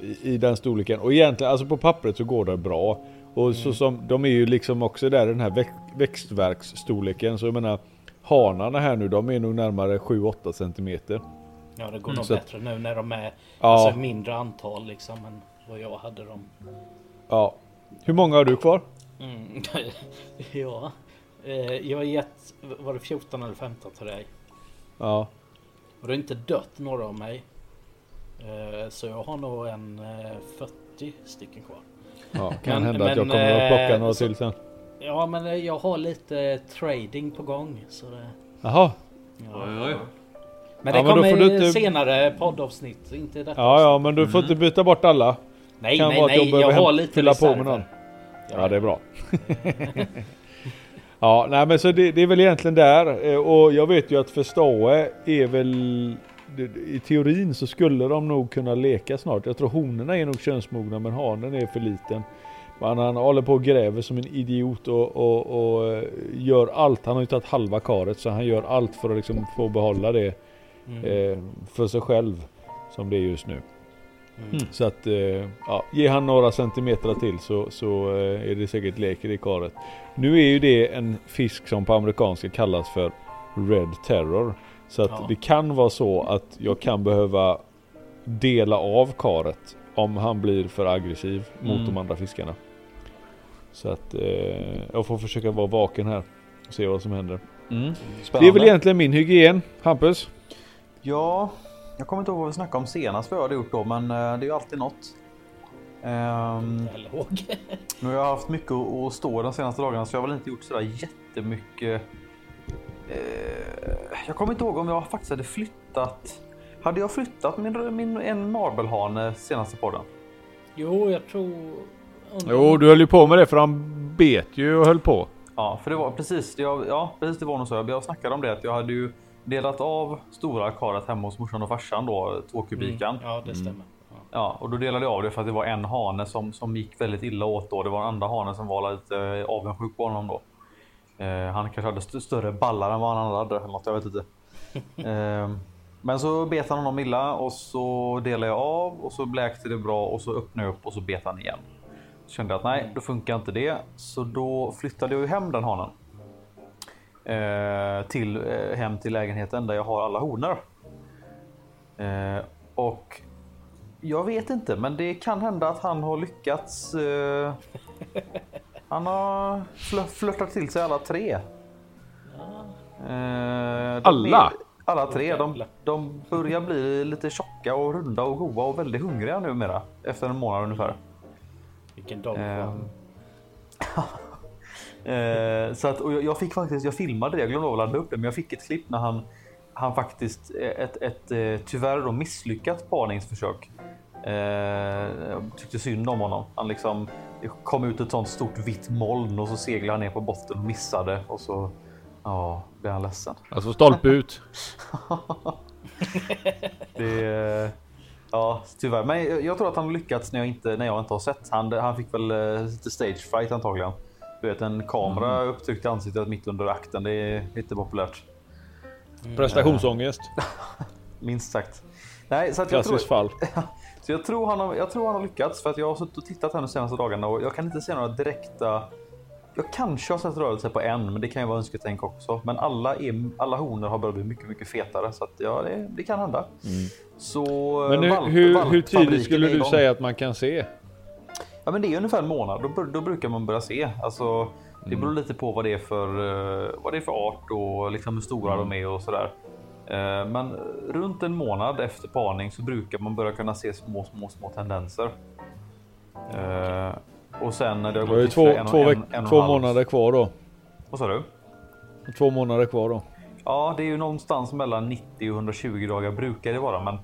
i, i den storleken. Och egentligen, alltså på pappret så går det bra. Och så Mm. som, de är ju liksom också där i den här väx, växtverksstorleken. Så jag menar, hanarna här nu, de är nog närmare 7-8 centimeter. Ja det går nog så att- bättre nu när de är Ja. alltså, mindre antal liksom än vad jag hade dem. Ja. Hur många har du kvar? Mm. ja. Eh, jag har gett, var det 14 eller 15 till dig? Ja. Och det har inte dött några av mig. Eh, Så jag har nog en eh, 40 stycken kvar. Ja kan Men- hända att jag men, kommer att plocka eh, några så- till sen. Ja men eh, jag har lite trading på gång. Så det, Jaha. ja. Oj, oj. Men det Ja, men kommer du inte- senare poddavsnitt. Inte detta Ja ja men du får inte byta bort alla. Nej kan nej vara att jag nej. Jag, har lite fylla på med någon. Ja det är bra. ja nej men så det, det är väl egentligen där. Eh, Och jag vet ju att för Stae är väl I teorin så skulle de nog kunna leka snart. Jag tror honorna är nog könsmogna men hanen är för liten. Men han håller på och gräver som en idiot och, och, och eh, gör allt. Han har ju tagit halva karet så han gör allt för att liksom få behålla det Mm. eh, för sig själv. Som det är just nu. Mm. Så att, eh, ja, ge han några centimeter till så, så eh, är det säkert lek i det karet. Nu är ju det en fisk som på amerikanska kallas för Red Terror. Så att Ja. det kan vara så att jag kan behöva dela av karet om han blir för aggressiv mot Mm. de andra fiskarna. Så att eh, jag får försöka vara vaken här och se vad som händer. Mm. Det är väl egentligen min hygien, Hampus? Ja, jag kommer inte ihåg vad vi snackade om senast vad jag hade gjort då, men eh, det är ju alltid något. Jag låg. nu har jag haft mycket att att stå de senaste dagarna så jag har väl inte gjort sådär jättemycket. Eh, jag kommer inte ihåg om jag faktiskt hade flyttat. Hade jag flyttat min, min en marbelhane senaste podden? Jo jag tror... Jo, du höll ju på med det för han bet ju och höll på. Ja, för det var precis. Jag, ja, precis det var nog så. Jag snackade om det att jag hade ju delat av stora karet hemma hos morsan och farsan då, två kubikan. Mm, ja det stämmer. Ja. Ja, och då delade jag av det för att det var en hane som, som gick väldigt illa åt då. Det var en andra hane som var lite eh, avundsjuk på honom då. Eh, han kanske hade st större ballar än vad han hade något, jag vet inte. eh, men så bet han honom illa och så delade jag av och så bläkte det bra och så öppnade jag upp och så bet han igen. Så kände jag att nej, då funkar inte det. Så då flyttade jag ju hem den hanen. Eh, till, eh, hem till lägenheten där jag har alla honor. Eh, och jag vet inte, men det kan hända att han har lyckats. Eh, han har fl flörtat till sig alla tre. Eh, Alla? är- alla tre. De, de börjar bli lite tjocka och runda och goda och väldigt hungriga numera. Efter en månad ungefär. Vilken dag. Ehm. Eh, så att, och jag, jag fick faktiskt, jag filmade det, jag glömde av att ladda upp det, men jag fick ett klipp när han, han faktiskt, eh, ett, ett eh, tyvärr då misslyckat parningsförsök. Eh, jag tyckte synd om honom. Han liksom, kom ut ett sånt stort vitt moln och så seglade han ner på botten och missade och så, ja, blev han ledsen. Alltså stolpe ut. Det, ja, tyvärr. Men jag, jag tror att han lyckats när jag inte, när jag inte har sett. Han, han fick väl eh, lite stage fright antagligen. Du vet en kamera upptryckt i ansiktet mitt under akten. Det är lite populärt. Prestationsångest. Minst sagt. Nej, så att jag tror, fall. så jag tror, han har, jag tror han har lyckats för att jag har suttit och tittat här de senaste dagarna och jag kan inte se några direkta jag kanske har sett rörelse på en, men det kan ju vara önsketänk också. Men alla, är, alla honor har börjat bli mycket, mycket fetare så att ja, det, det kan hända. Så Men nu, valp- hur, hur valpfabriken tidigt skulle du säga att man kan se? Ja, men det är ungefär en månad. Då, då brukar man börja se. Alltså, det beror lite på vad det är för, eh, vad det är för art och liksom hur stora de är och sådär. Eh, Men runt en månad efter parning så brukar man börja kunna se små, små, små tendenser. Eh, Och sen när det har Det är gått två, en, två, en, en, två månader kvar då. Vad sa du? Två månader kvar då. Ja, det är ju någonstans mellan 90 och 120 dagar brukar det vara, men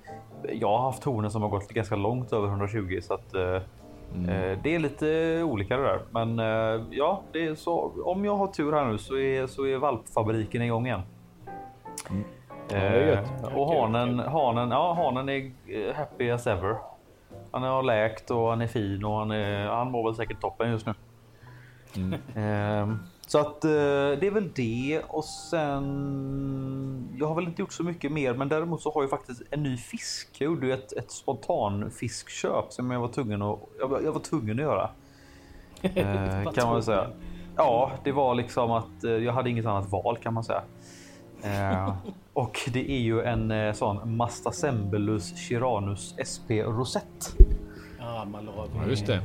jag har haft honor som har gått ganska långt över 120 så att eh, eh, det är lite olika det där. Men ja, det är så. Om jag har tur här nu så är så är valpfabriken igång igen. det Eh, och hanen, hanen, ja, hanen är eh, happy as ever. Han har läkt och han är fin och han, är, han mår väl säkert toppen just nu. Ehm, så att eh, det är väl det och sen. Jag har väl inte gjort så mycket mer, men däremot så har jag faktiskt en ny fisk. Jag gjorde ju ett, ett spontan fiskköp som jag var tvungen att. Jag, var- jag var tvungen att göra. Eh, kan man väl säga. Ja, det var liksom att eh, jag hade inget annat val kan man säga. Och det är ju en eh, sån Mastasembelus chiranus SP rosett. Ja, Malawi. Ja, just det.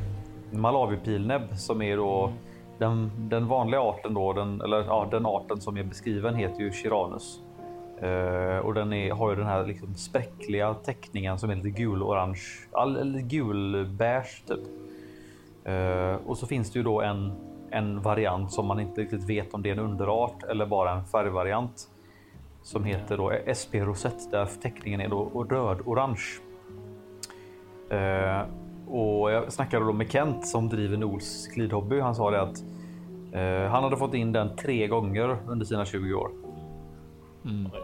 Malawi-pilnäbb som är då den, den vanliga arten då, den, eller ja, den arten som är beskriven heter ju Chiranus. Eh, och den är, har ju den här liksom spräckliga teckningen som är lite gul-orange, eller gul-beige typ. Eh, och så finns det ju då en, en variant som man inte riktigt vet om det är en underart eller bara en färgvariant. Som heter då SP rosett där teckningen är då röd-orange. Eh, och jag snackade då med Kent som driver Nols glidhobby. Han sa det att eh, han hade fått in den tre gånger under sina 20 år.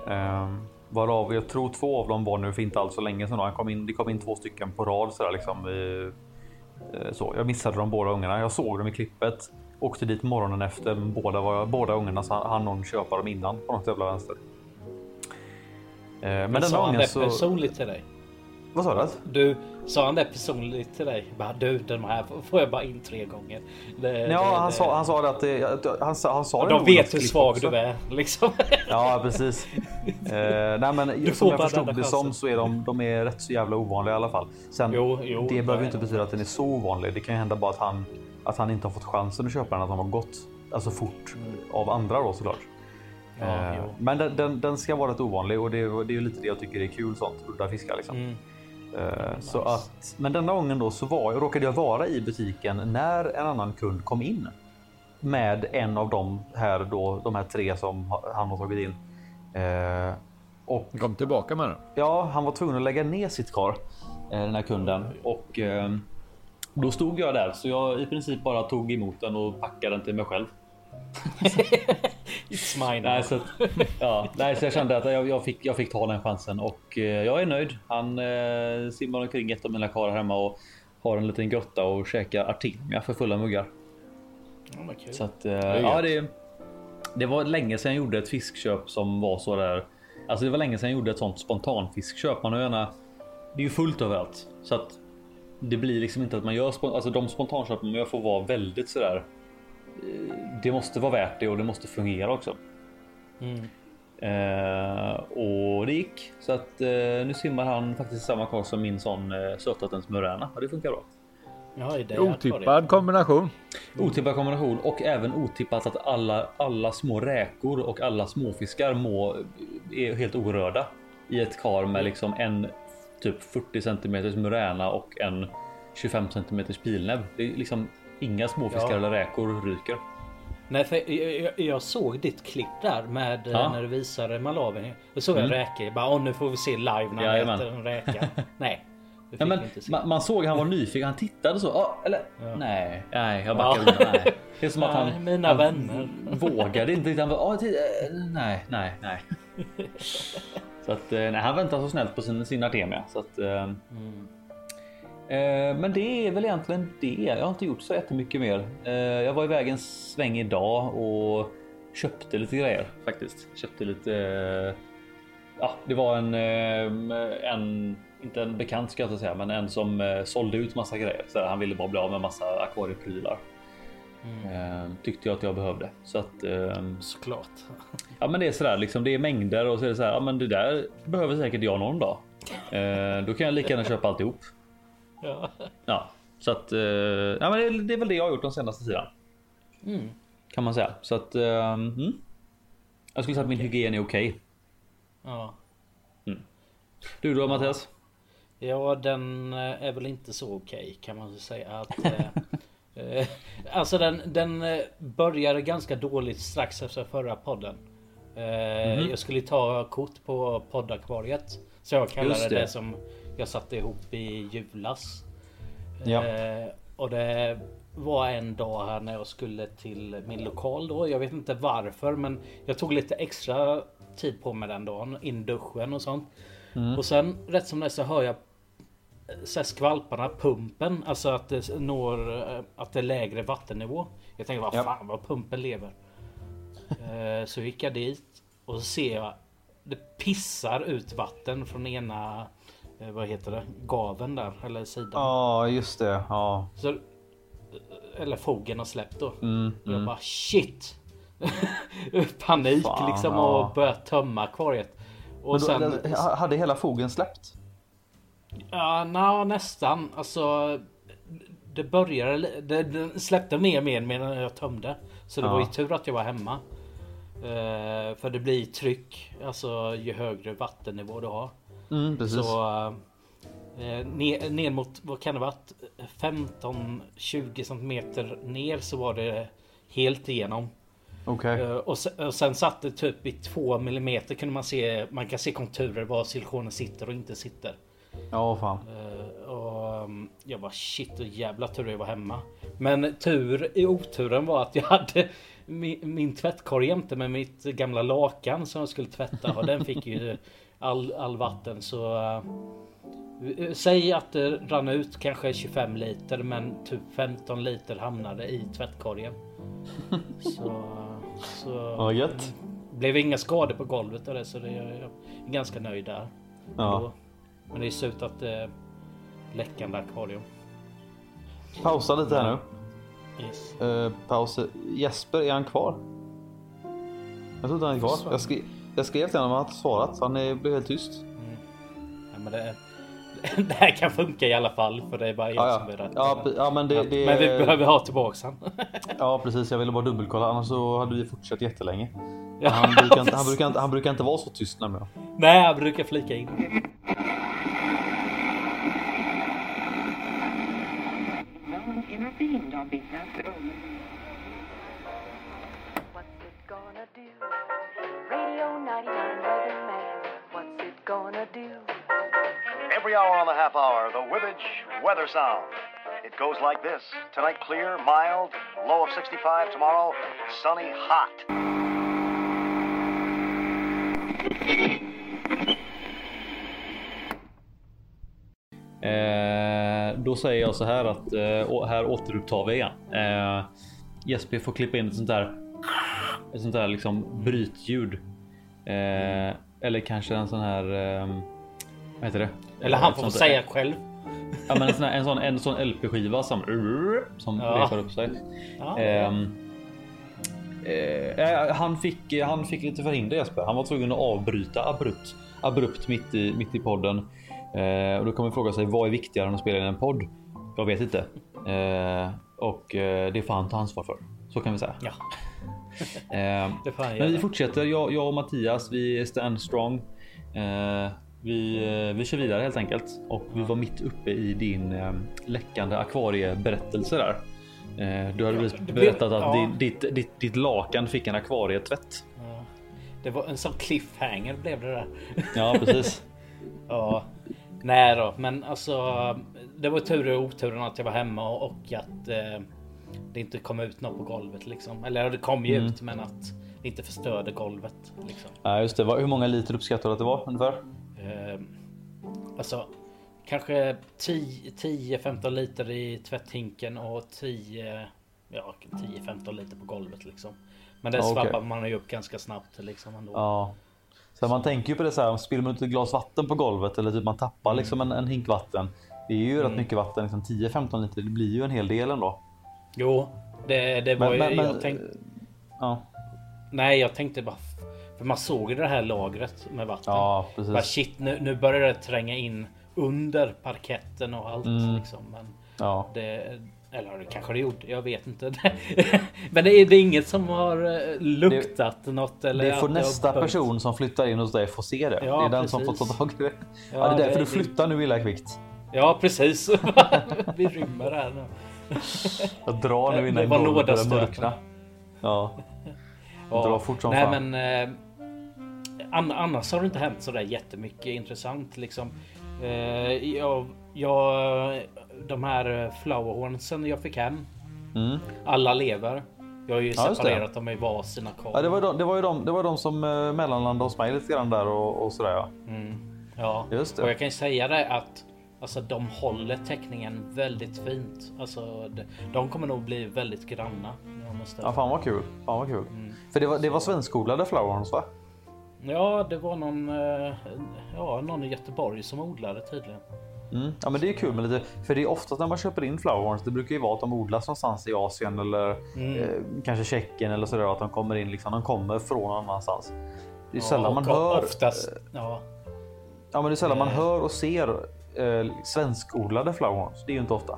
Eh, varav jag tror två av dem var nu för inte alls så länge sedan. Han kom in, det kom in två stycken på rad så där liksom. I, eh, så jag missade de båda ungarna. Jag såg dem i klippet. Åkte dit morgonen efter. Båda, var, båda ungarna så hann någon köpa dem innan på något jävla vänster. Eh, men Men denna sa han det så... personligt till dig? Vad sa du? Du, sa han det personligt till dig? Bara, du, den här får jag bara in tre gånger. Det, Ja, det- han, det- sa, han sa det att det, han, sa- han sa det De vet hur svag också. du är liksom. Ja, precis. eh, nej, men får som jag förstod det som så är de, de är rätt så jävla ovanliga i alla fall. Sen, Jo, jo, det behöver ju inte betyda att den är så ovanlig. Det kan ju hända bara att han, att han inte har fått chansen att köpa den, att de har gått alltså fort av andra då såklart. Ja, Eh, men den, den, den ska vara rätt ovanlig och det, är- det är ju lite det jag tycker är kul sånt. Udda fiskar liksom. Mm. Eh, Så att, men denna gången då så var, råkade jag vara i butiken när en annan kund kom in. Med en av de här då, de här tre som ha- han har tagit in. Eh, och Kom tillbaka med den. ja, han var tvungen att lägga ner sitt kar. eh, Den här kunden. Och då stod jag där så jag i princip bara tog emot den och packade den till mig själv. It's mine. Nej, så, ja, nej, så jag kände att jag, jag, fick, jag fick ta den chansen och eh, jag är nöjd. Han eh, simmar omkring ett av mina karlar hemma och har en liten grotta och käkar Artemia för fulla muggar. Kul. Så att, eh, är ja, det, det var länge sedan jag gjorde ett fiskköp som var så där. Alltså det var länge sedan jag gjorde ett sånt spontanfiskköp. Man har gärna, det är ju fullt överallt så att det blir liksom inte att man gör alltså de spontanköpen man gör får vara väldigt sådär. eh, Det måste vara värt det och det måste fungera också. Mm. Eh, och det gick så att eh, nu simmar han faktiskt samma kar som min sån eh, sötvattens muräna och det funkar bra. Ja, det är Otippad kombination. Otippad kombination och även otippat att alla, alla små räkor och alla småfiskar må, är helt orörda i ett kar med liksom en typ 40 centimeters muräna och en 25 centimeters pilnäbb. Det är liksom inga småfiskar Ja. eller räkor ryker. Nej, för jag, jag, jag såg ditt klipp där med eh, Ja. när du visade Malawi. Då såg jag Mm. räkor. Jag Bara, Åh, nu får vi se live när han äter en räka. Nej, Ja, men, se. man, man såg han var nyfiken. Han tittade så. Ah, eller Ja. nej, nej, jag backar undan. Nej. Det är som att han, mina han vänner. vågade inte. Han bara, ah, eh, nej, nej, nej. Så att eh, nej, han väntar så snällt på sin, sin Artemia. Så att, Mm. Eh, men det är väl egentligen det. Jag har inte gjort så jättemycket mer. Eh, jag var iväg en sväng idag och köpte lite grejer faktiskt. Köpte lite. Eh, ja, det var en, en inte en bekant ska jag inte säga, men en som sålde ut massa grejer. Så han ville bara bli av med massa akvarieprylar. Eh, tyckte jag att jag behövde så att ehm, Såklart. ja, men det är sådär liksom. Det är mängder och så är det så här. Ja, men det där behöver säkert jag någon dag. Då kan jag lika gärna köpa alltihop. Ja. Ja, så att eh, ja, men det, är- det är väl det jag har gjort de senaste tiden. Mm. Kan man säga så att. Eh, mm. Jag skulle säga att min hygien är okej. ja. Du då Mattias? Ja, den eh, är väl inte så okej kan man säga. Att, eh, eh, alltså den, den började ganska dåligt strax efter förra podden. Eh, Mhm. Jag skulle ta kort på poddakvariet. Så jag kallade det. det. som jag satte ihop i julas. Ja. Eh, och det var en dag här när jag skulle till min lokal då. Jag vet inte varför men jag tog lite extra tid på mig den dagen. In duschen och sånt. Och sen rätt som det så hör jag så här skvalparna, pumpen, alltså att det når eh, att det är lägre vattennivå. Jag tänkte vad Ja. fan vad pumpen lever. Eh, Så gick jag dit och så ser jag det pissar ut vatten från ena vad heter det? Gaven där eller sidan. Ja, just det. Ja. Så, eller fogen har släppt då. Mm, Och jag mm. bara shit. Panik Fan, liksom ja. och börja tömma akvariet. Och då, sen... hade hela fogen släppt? Ja, na, nästan. Alltså. Det började. Det, det släppte mer och mer medan jag tömde. Så det Ja. var ju tur att jag var hemma. Eh, för det blir tryck. Alltså ju högre vattennivå du har. Mm, precis. Så. Eh, ner, ner mot vad kan det varit? 15-20 centimeter ner så var det helt igenom. Okej. Eh, Och sen, och sen satt det typ i 2 millimeter kunde man se. Man kan se konturer var silikonen sitter och inte sitter. Ja, fan. Eh, och um, jag bara shit och jävla tur jag var hemma. Men tur i oturen var att jag hade min, min tvättkorg jämte med mitt gamla lakan som jag skulle tvätta och den fick ju all, all vatten så eh, Säg att det rann ut kanske 25 liter men typ 15 liter hamnade i tvättkorgen. Så, så Ja, gött. blev inga skador på golvet och det så det, jag är ganska nöjd där. Ja. Då. Men det ser ut att det läckande akvarium. Pausa lite här nu. Yes. Uh, paus. Jesper, är han kvar? Jag tror inte han är kvar. Jag, skri jag skrev till honom att han inte svarat. Han är, blev helt tyst. Ja, men det, det här kan funka i alla fall för det är bara jag Ja, som är rätt. Ja, ja, men det, det, Men vi behöver ha tillbaks han. Ja, precis. Jag ville bara dubbelkolla. Annars så hade vi fortsatt jättelänge. Ja, Han brukar, inte, han, brukar inte, han brukar inte vara så tyst nämligen. Nej, jag brukar flika in. Someone intervened on behalf of... What's it gonna do? Radio 99 Weatherman. What's it gonna do? Every hour on the half hour, the Wibbage Weather Sound. It goes like this. Tonight clear, mild, low of 65. Tomorrow sunny, hot. Eh, då säger jag så här att eh, å- här återupptar vi igen. Eh, Jesper får klippa in ett sånt där. Ett sånt där liksom brytljud. Eh, eller kanske en sån här. Eh, vad heter det? Eller han får säga själv. Ja, men en sån, här, en sån, en sån LP-skiva som som Ja. repar upp sig. Ja. Ehm, eh, han, fick, han fick lite förhinder Jesper. Han var tvungen att avbryta abrupt, abrupt mitt, i, mitt i podden. Eh, och då kommer man fråga sig vad är viktigare än att spela in en podd? Jag vet inte. Eh, och eh, det får han ta ansvar för. Så kan vi säga. Ja, Eh, men vi fortsätter. Jag, jag och Mattias, vi är stand strong. Eh, vi, eh, vi kör vidare helt enkelt och vi var mitt uppe i din läckande akvarieberättelse där. Du hade berättat att ja. ditt, ditt, ditt lakan fick en akvarietvätt. Ja. Det var en sån cliffhanger blev det där. Ja, precis. Ja. Nej då, men alltså. Det var tur och oturen att jag var hemma och att eh, det inte kom ut något på golvet liksom. Eller det kom ju Mm. ut men att det inte förstörde golvet. Liksom. Ja, just det. Hur många liter uppskattar du att det var ungefär? Eh, alltså kanske 10-15 liter i tvätthinken och 10 Ja 10-15 liter på golvet liksom. Men det okej. svabbar man ju upp ganska snabbt liksom ändå. Ja. Så man tänker ju på det så här, spiller man ut ett glas vatten på golvet eller typ man tappar liksom en, en hink vatten. Det är ju rätt mycket vatten, liksom 10-15 liter. Det blir ju en hel del ändå. Jo, Det, det var Men, ju... men, jag tänkte, ja. nej, jag tänkte bara... För man såg ju det här lagret med vatten. ja, Bara, precis. shit, nu, nu börjar det tränga in under parketten och allt. Mm. Liksom. Men Ja. det, eller det kanske det gjorde, jag vet inte. Men det är, det är inget som har eh, luktat något. Eller Det får nästa person som flyttar in hos dig få se det. Ja, det är den som får precis. ta tag i det. Ja, Ja, det är därför det- du flyttar nu illa kvickt. Ja, precis. Vi rymmer här nu. Jag drar nu Det innan golvet börjar mörkna. Ja. Ja. Dra fort som Nej, fan. men eh, an, annars har det inte hänt sådär jättemycket intressant liksom. Eh, jag, jag, de här flowerhornsen jag fick hem. Mm. Alla lever. Jag har ju Ja, det. separerat dem i var sina kar. Ja, det, var de, det, var ju de, det var de som eh, mellanlandade hos mig lite grann där och, och sådär ja. Mm. Ja, Just det. och jag kan ju säga det att alltså, de håller teckningen väldigt fint. Alltså, de, kommer nog bli väldigt granna. Ja fan vad kul. Fan vad kul. Mm. För det var, det var svenskodlade flowerhorns va? Ja, det var någon, eh, ja, någon i Göteborg som odlade tydligen. Mm. Ja men det är kul med lite, för det är oftast när man köper in flowerhorns, det brukar ju vara att de odlas någonstans i Asien eller Mm. eh, kanske Tjeckien eller sådär att de kommer in liksom, de kommer från någon annanstans. Det är sällan Ja, man och hör. Oftast, ja. Ja men det är sällan man Eh. hör och ser eh, svenskodlade flowerhorns. Det är ju inte ofta.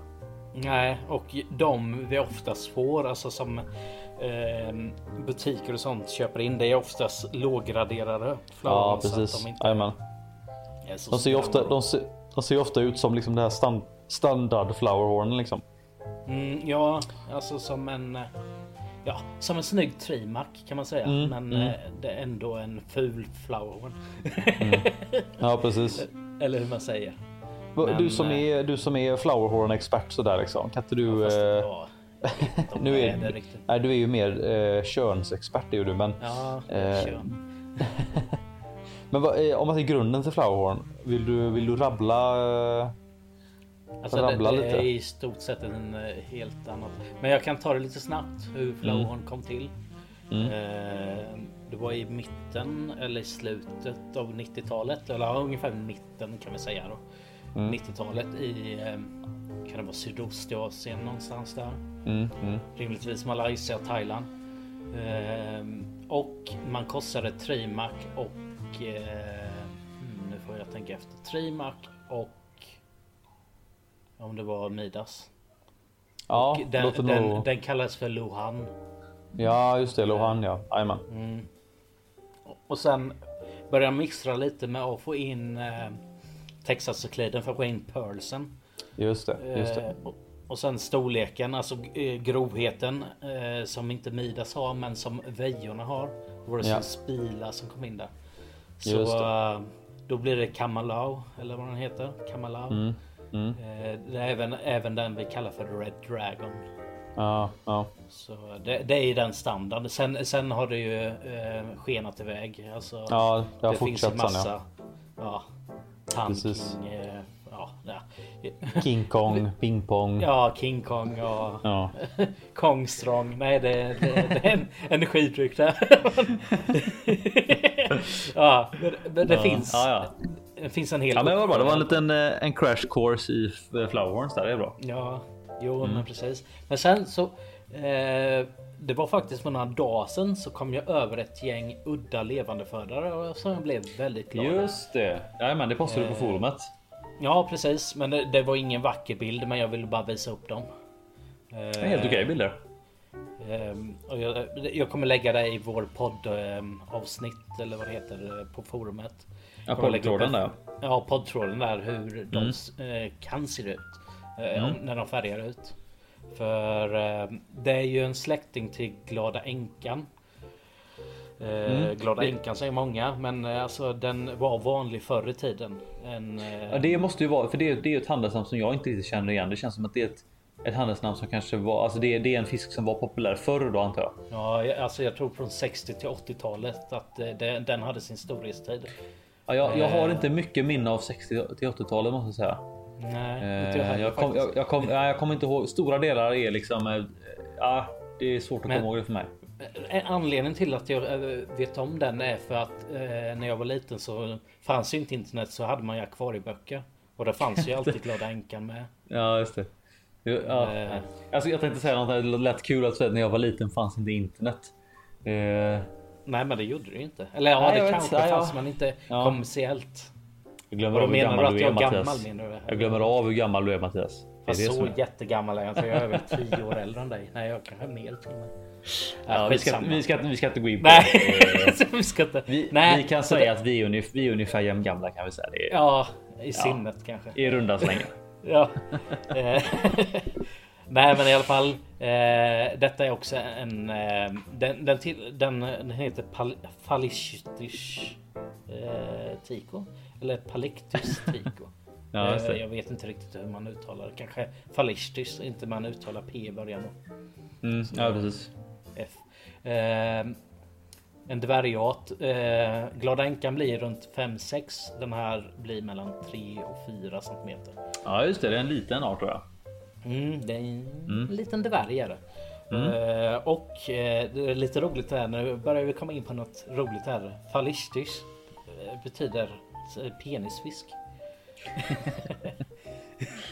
Nej, och de vi oftast får, alltså som eh, butiker och sånt köper in, det är oftast låggraderade Ja flower, så att precis. De, inte är så De ser ofta, de ser, de ser ju ofta ut som liksom det här stand, standard flowerhornen liksom. Mm, ja, alltså som en... Ja, som en snygg trimac kan man säga. Mm, men mm. eh, det är ändå en ful flowerhorn. Ja precis. Eller hur man säger. Men, du som eh, är, du som är flowerhorn expert sådär liksom. Kan inte du... Fast, eh, ja, de nu är är, det nej, du är ju mer eh, könsexpert är ju du men. Ja, eh, kön. Men vad, eh, om man ser grunden till flowerhorn. Vill du, vill du rabbla? Eh, Alltså det, rabbla det lite. är i stort sett en helt annat. Men jag kan ta det lite snabbt hur flowerhorn kom till. Mm. Eh, Det var i mitten eller i slutet av 90-talet. Eller ja, ungefär mitten kan vi säga då. Mm. 90-talet i eh, kan det vara Sydostasien någonstans där. mm, mm. Rimligtvis Malaysia Thailand. Eh, Och man korsade Trimac och eh, hmm, nu får jag tänka efter. Trimac och om det var Midas. Ja, Och den, låter den, nog... den kallas för Luhan. Ja, just det. Lohan ja. Jajamän. Mm. Och sen började jag mixtra lite med att få in eh, Texas-cykliden för in pearlsen. Just det. Just det. Eh, och, och sen storleken, alltså eh, grovheten eh, som inte Midas har men som Vejorna har. Det Ja. Spila som kom in där. Så det. då blir det Kamalau eller vad den heter. Kamalau. Mm. Mm. Det är även, även den vi kallar för Red Dragon. Ja, ja. Så det, det är den standarden. Sen, sen har det ju eh, skenat iväg. Alltså, Ja, det har finns fortsatt en sen, massa. Ja. Tan Precis. King. Eh, ja, ja. King Kong, Ping Pong. ja, King Kong och Ja. Kong Strong. Nej, det, det, det är en energidryck där. ja, men det finns. Ja, ja. Det finns en hel. Ja, men vad bra. Det var en liten eh, en crash course i eh, flowerhorns där. Det är bra. Ja, jo Mm. men precis. Men sen så. Eh, det var faktiskt för några dagar sedan så kom jag över ett gäng udda levandefödare som jag blev väldigt glad. Just det. Jajamän, det postade du på forumet. Ja precis, men det, det var ingen vacker bild men jag ville bara visa upp dem. Det är helt okej bilder. Ehm, och jag, jag kommer lägga det i vår podd ehm, eller vad det heter eh, på forumet. Ja, poddtråden en- där. Ja, poddtråden där hur de Mm. eh, kan se ut. eh, Mm. När de färgar ut. För eh, det är ju en släkting till Glada Änkan. Eh, Mm. Glada Änkan säger många, men eh, alltså den var vanlig förr i tiden. En, Ja, det måste ju vara, för det, det är ett handelsnamn som jag inte riktigt känner igen. Det känns som att det är ett, ett handelsnamn som kanske var, alltså det, det är en fisk som var populär förr då antar jag. Ja, alltså jag tror från 60 till 80-talet att det, den hade sin storhetstid. Ja, jag, jag har inte mycket minne av 60 till 80-talet måste jag säga. Nej, inte jag Eh, heller jag, kom, jag, jag, kom, ja, jag kommer inte ihåg. Stora delar är liksom. eh, Ja, det är svårt att Men- komma ihåg det för mig. Anledningen till att jag eh, vet om den är för att eh, när jag var liten så fanns ju inte internet så hade man ju akvarieböcker. Och det fanns ju alltid Glada Änkan med. Ja, just det. Ja, Eh. alltså jag tänkte säga något här, det lät kul att när jag var liten fanns inte internet. Eh, Nej men det gjorde det ju inte. Eller ja Nej, det kanske inte, ja. fanns men inte Ja. kommersiellt. Jag glömmer av hur menar du gammal att du jag är gammal Mattias. menar du? Jag glömmer av hur gammal du är Mattias. Det är Fast det som så är. jättegammal är jag inte. Jag är väl 10 år äldre än dig. Nej jag kanske är mer till och med. Ja, vi, ska, vi, ska, vi ska inte gå in på Nej, det. vi ska inte. Vi, Nej, vi kan säga att vi är, ungefär, vi är ungefär jämngamla kan vi säga. Det är, Ja, i sinnet kanske. I runda slängar. Ja. Eh, Nej men i alla fall. Eh, detta är också en. Eh, den, den, till, den, den heter Palishtys eh, Tiko. Eller Palictus Tiko. Ja, just Eh, jag vet inte riktigt hur man uttalar det. Kanske Falishtis, inte man uttalar P i början. Mm, ja, precis. F. Eh, en dvärgart. Eh, Glada änkan blir runt 5-6. Den här blir mellan 3 och 4 centimeter. Ja, just det. Det är en liten art tror jag. Mm, det är en liten dvärg är det. Eh, och eh, det är lite roligt här. Nu börjar vi komma in på något roligt här. Falishtis eh, betyder penisfisk.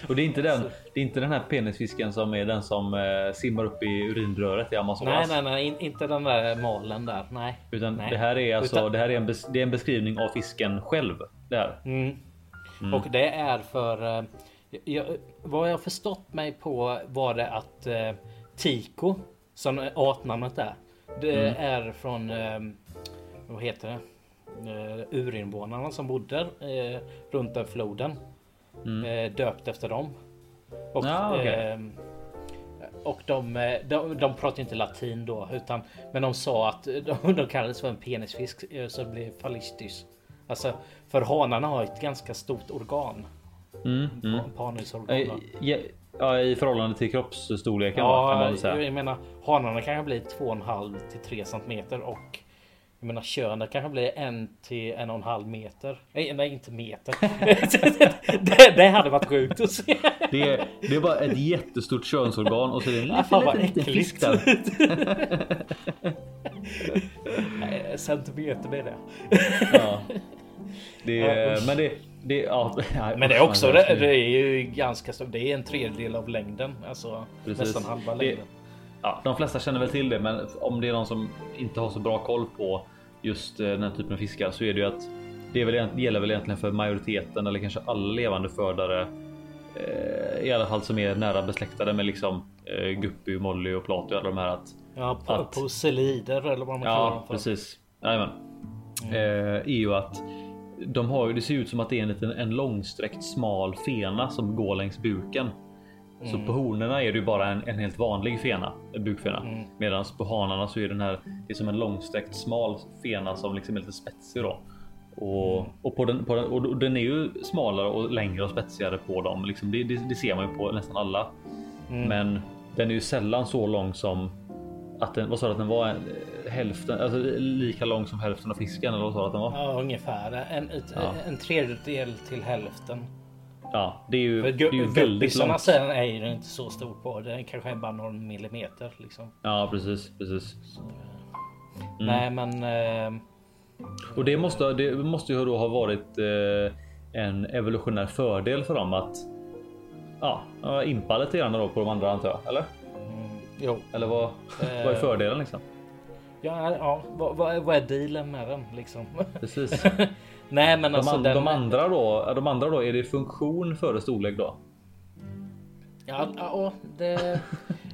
Och det är inte den. Det är inte den här penisfisken som är den som eh, simmar upp i urinröret i Amazonas. Nej, nej, nej, in, inte den där malen där. Nej. Utan nej. det här är alltså. Utan- Det här är en, det är en beskrivning av fisken själv. Det här. Mm. Och det är för eh, jag, vad jag förstått mig på var det att eh, Tico som artnamnet är. Det är från eh, vad heter det? Uh, urinvånarna som bodde eh, runt den floden. Eh, döpt efter dem. Och, Ja, okej. eh, och de, eh, de, de pratar inte latin då utan men de sa att de, de kallades för en penisfisk eh, så det blev fallistis. Alltså för hanarna har ett ganska stort organ. Mm, mm. Panisorgan. Eh, då. ja, ja, I förhållande till kroppsstorleken va, kan man Ja, säga. jag menar hanarna kanske blir 2,5 till 3 centimeter och jag menar könet kanske blir en till en och en halv meter. Nej, nej inte meter. det, det hade varit sjukt att se. Det är, det är bara ett jättestort könsorgan och så är det en liten, fan vad liten, fisk där. Nej, Centimeter blir det. Ja. Det Ja, men det, det, ja, Men det är också det, det är ju ganska så. Det är en tredjedel av längden. Alltså Precis. nästan halva Det- längden. Ja, de flesta känner väl till det, men om det är någon som inte har så bra koll på just eh, den här typen av fiskar så är det ju att det, väl, det gäller väl egentligen för majoriteten eller kanske alla levande fördare. Eh, I alla fall som är nära besläktade med liksom eh, Guppy, Molly och Plato och alla de här att Ja, Att- celider eller vad man kallar Ja, dem för. precis. Jajamän. Eh, är ju att de har ju, det ser ut som att det är en liten en långsträckt smal fena som går längs buken. Så på honorna är det ju bara en, en helt vanlig fena, en bukfena. Medan på hanarna så är den här, det är som en långsträckt smal fena som liksom är lite spetsig då. Och, och, på den, på den, och den är ju smalare och längre och spetsigare på dem. Liksom det, det, det ser man ju på nästan alla. Men den är ju sällan så lång som att den, vad sa du att den var? En, hälften, alltså lika lång som hälften av fisken eller vad sa du att den var? Ja, ungefär. En, ett, Ja. en tredjedel till hälften. Ja, det är ju, det är ju väldigt långt. sen är ju inte så stor på. Den kanske är bara någon millimeter liksom. Ja, precis, precis. Mm. Nej, men. Eh, Och det måste, det måste ju då ha varit eh, en evolutionär fördel för dem att ja, impa lite grann då på de andra antar jag, eller? jo. Eller vad, vad är fördelen liksom? Ja, ja. Vad, vad, vad är dealen med den liksom? Precis. Nej, men De, alltså an, den. de andra då, de andra då, är det funktion före storlek då? Ja, ja det,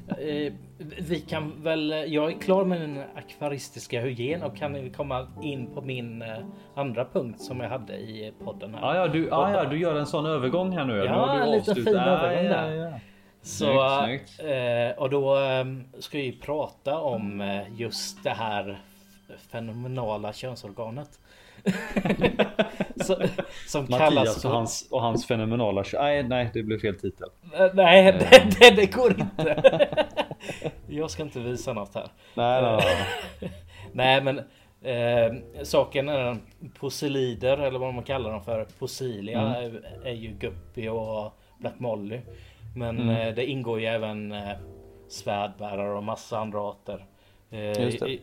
eh, vi kan väl. Jag är klar med min akvaristiska hygien och kan vi komma in på min eh, andra punkt som jag hade i podden här. Ja, ja, du, ja, ja, du gör en sån övergång här nu. Ja, nu har du en liten fin Ja, övergång ja, där. ja. Så, Snyggt, snyggt. eh, och då eh, ska vi prata om eh, just det här fenomenala könsorganet. Som kallas Mattias för... och hans, och hans fenomenala... Nej, nej, det blev fel titel. Eh, Nej, det, det, det går inte. Jag ska inte visa något här. Nej, nej, nej. Nej, men eh, saken är den posilider eller vad man kallar dem för. Posilia är, är ju Guppy och Black Molly. Men eh, det ingår ju även eh, svärdbärare och massa andra arter. Eh, i-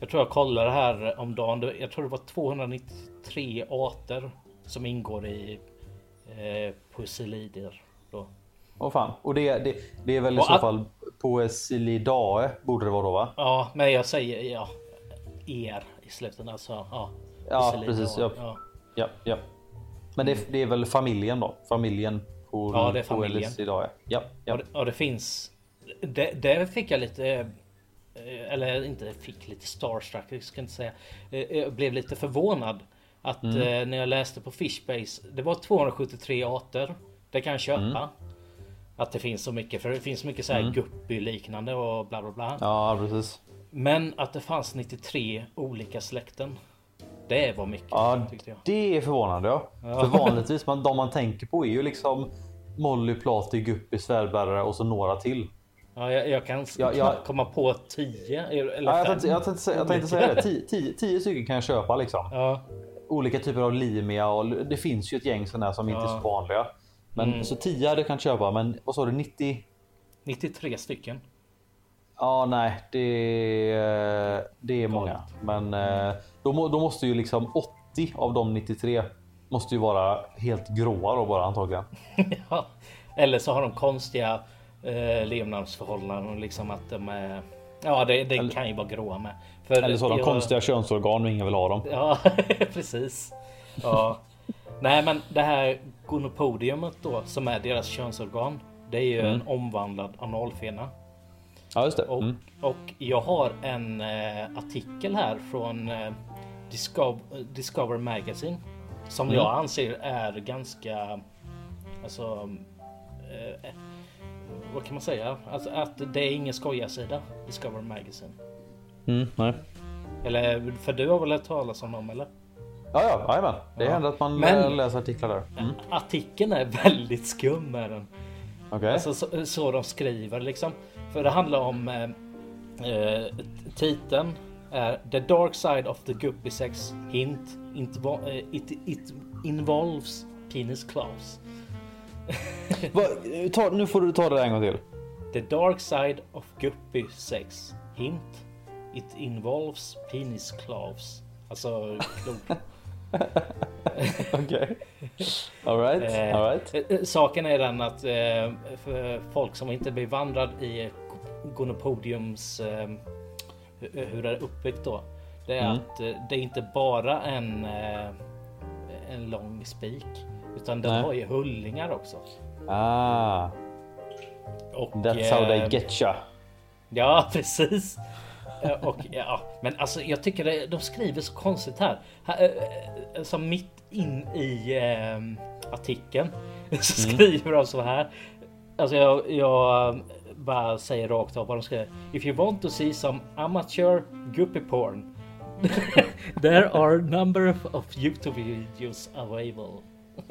Jag tror jag kollade här om dagen. Jag tror det var 293 arter som ingår i eh, posilider. Då. Åh fan. Och det, det, det är väl i Och så att- fall Poesilidae borde det vara då va? Ja, men jag säger ja. Er i slutet alltså. Ja, Ja, precis, ja. ja. Ja. Ja, ja. Men det, det är väl familjen då? Familjen på Ja, det är familjen. Poesilidae. Ja, ja. Och, det, och det finns. Det, där fick jag lite. eh, Eller inte fick lite starstruck. Jag ska inte säga. Eh, Jag blev lite förvånad. Att Mm. eh, när jag läste på Fishbase. Det var 273 arter. Det kan jag köpa. Mm. Att det finns så mycket. För det finns mycket så här guppy liknande och bla bla bla. Ja, precis. Men att det fanns 93 olika släkten. Det var mycket Ja, tyckte jag. det är förvånande ja. För vanligtvis man, de man tänker på är ju liksom Molly, Plati, Guppy, Svärdbärare och så några till. Ja, jag, jag kan Ja, ja. komma på 10 eller Ja, jag, tänkte, jag, tänkte, säga- jag tänkte säga det. Tio, tio, tio stycken kan jag köpa liksom. Ja, Olika typer av limia och det finns ju ett gäng sådana som inte är så vanliga. Men Mm. så 10 hade jag kan köpa. Men vad sa du 90? 93 stycken. Ja, nej, det det är många. Men eh, då, då måste ju liksom 80 av de 93 måste ju vara helt gråa då bara antagligen. Ja. Eller så har de konstiga eh, levnadsförhållanden. Liksom att de är... Ja, det, det kan ju vara gråa med. För Eller så har de jag- konstiga könsorgan och ingen vill ha dem. Ja, precis. Ja. Nej, men det här gonopodiumet då som är deras könsorgan. Det är ju Mm. en omvandlad analfena. Ja, just det. Och, Mm. och jag har en eh, artikel här från eh, Discover, Discover Magazine. Som Mm. jag anser är ganska... Alltså... Eh, vad kan man säga? Alltså att det är ingen skojarsida. Discover Magazine. Mm, nej. Eller för du har väl hört talas om dem eller? Ja, ja, jajamän. Det händer att man Men- eh, läser artiklar där. Mm. Artikeln är väldigt skum med den. Okej. Alltså så, så de skriver liksom. För det handlar om eh, eh, titeln är The Dark Side of the Guppy Sex Hint it, eh, it, it involves penis claws. Ta, nu får du ta det en gång till. The Dark Side of Guppy Sex Hint It involves penis claws. Alltså klor. Okej. Alright, eh, Saken är den att eh, för folk som inte är bevandrad i gonopodiums eh, hu- hur det är uppbyggt då. Det är Mm. att eh, det är inte bara en eh, en lång spik utan den Nej. har ju hullingar också. Ah, Och, that's how they eh, get ya. Ja, precis. Och ja, men alltså jag tycker det, de skriver så konstigt här. här som mitt in i eh, artikeln så Mm. skriver de så här. Alltså jag, jag bara säger rakt av vad de skriver. If you want to see some amateur guppy porn. There are number of, of YouTube videos available.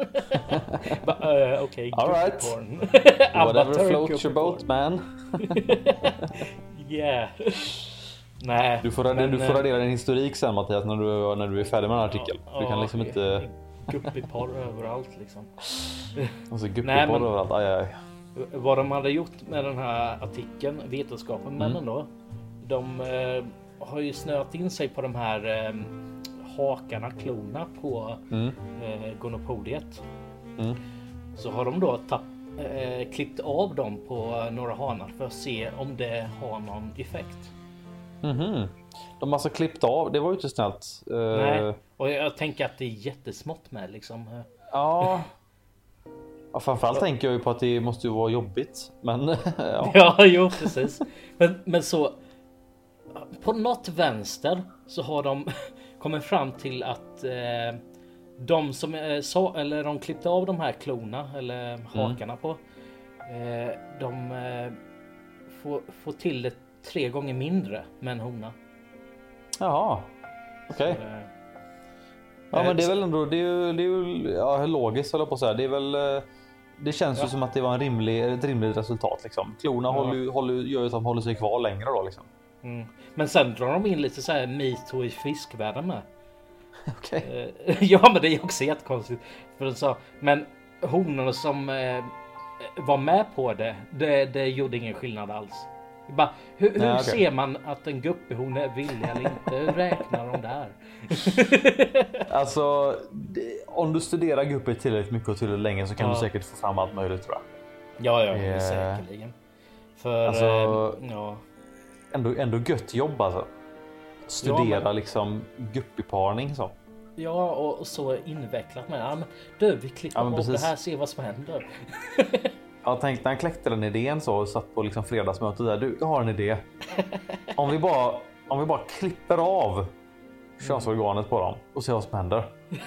But, uh, okay, All guppy right. porn. Whatever floats your boat porn. man. Yeah. Nej. Du får, men, du får eh, radera din historik sen Mattias när du, när du är färdig med den här artikeln. du kan liksom inte... Guppyporr överallt liksom. Alltså men- överallt. Aj, aj. Vad de hade gjort med den här artikeln, vetenskapen, Mm. männen då. De eh, har ju snöat in sig på de här eh, hakarna, klorna på Mm. eh, gonopodiet. Mm. Så har de då tapp, eh, klippt av dem på några hanar för att se om det har någon effekt. Mhm. De har alltså klippt av. Det var ju inte snällt. Eh, Nej, och jag tänker att det är jättesmått med liksom. Ja. Ja. Framförallt tänker jag ju på att det måste ju vara jobbigt. Men ja. Ja, jo precis. Men, men så på något vänster så har de kommit fram till att eh, de som eh, sa eller de klippte av de här klorna eller hakarna på. Eh, de eh, får, får till det tre gånger mindre med en hona. Jaha. Okej. Eh, Ja men det är väl ändå. Det är ju, det är ju ja, logiskt höll jag på att säga. Det är väl. Det känns ju Ja. som att det var en rimlig, ett rimligt resultat liksom. Klorna Ja. håller, ju- håller, gör ju att de håller sig kvar längre då liksom. mm. Men sen drar de in lite så här metoo i fiskvärlden med. Okej. Eh, Ja, men det är också jättekonstigt. För sa, men honorna som eh, var med på det, det, det gjorde ingen skillnad alls. Bara, hur hur Nej, okej. ser man att en guppehona är villig eller inte? Hur räknar de där? Alltså det, om du studerar guppy tillräckligt mycket och tillräckligt länge så kan Ja. du säkert få fram allt möjligt tror jag. Ja, ja, Eh, säkerligen. För alltså- eh, ja, Ändå, ändå gött jobb alltså. Studera Ja, men- liksom guppyparning så. ja, och så invecklat med. Ja, men, du, vi klipper Ja, bort det här, se vad som händer. Jag tänkte när han kläckte den idén så och satt på liksom fredagsmötet där. Du, jag har en idé. Om vi bara, om vi bara klipper av könsorganet på dem och ser vad som händer.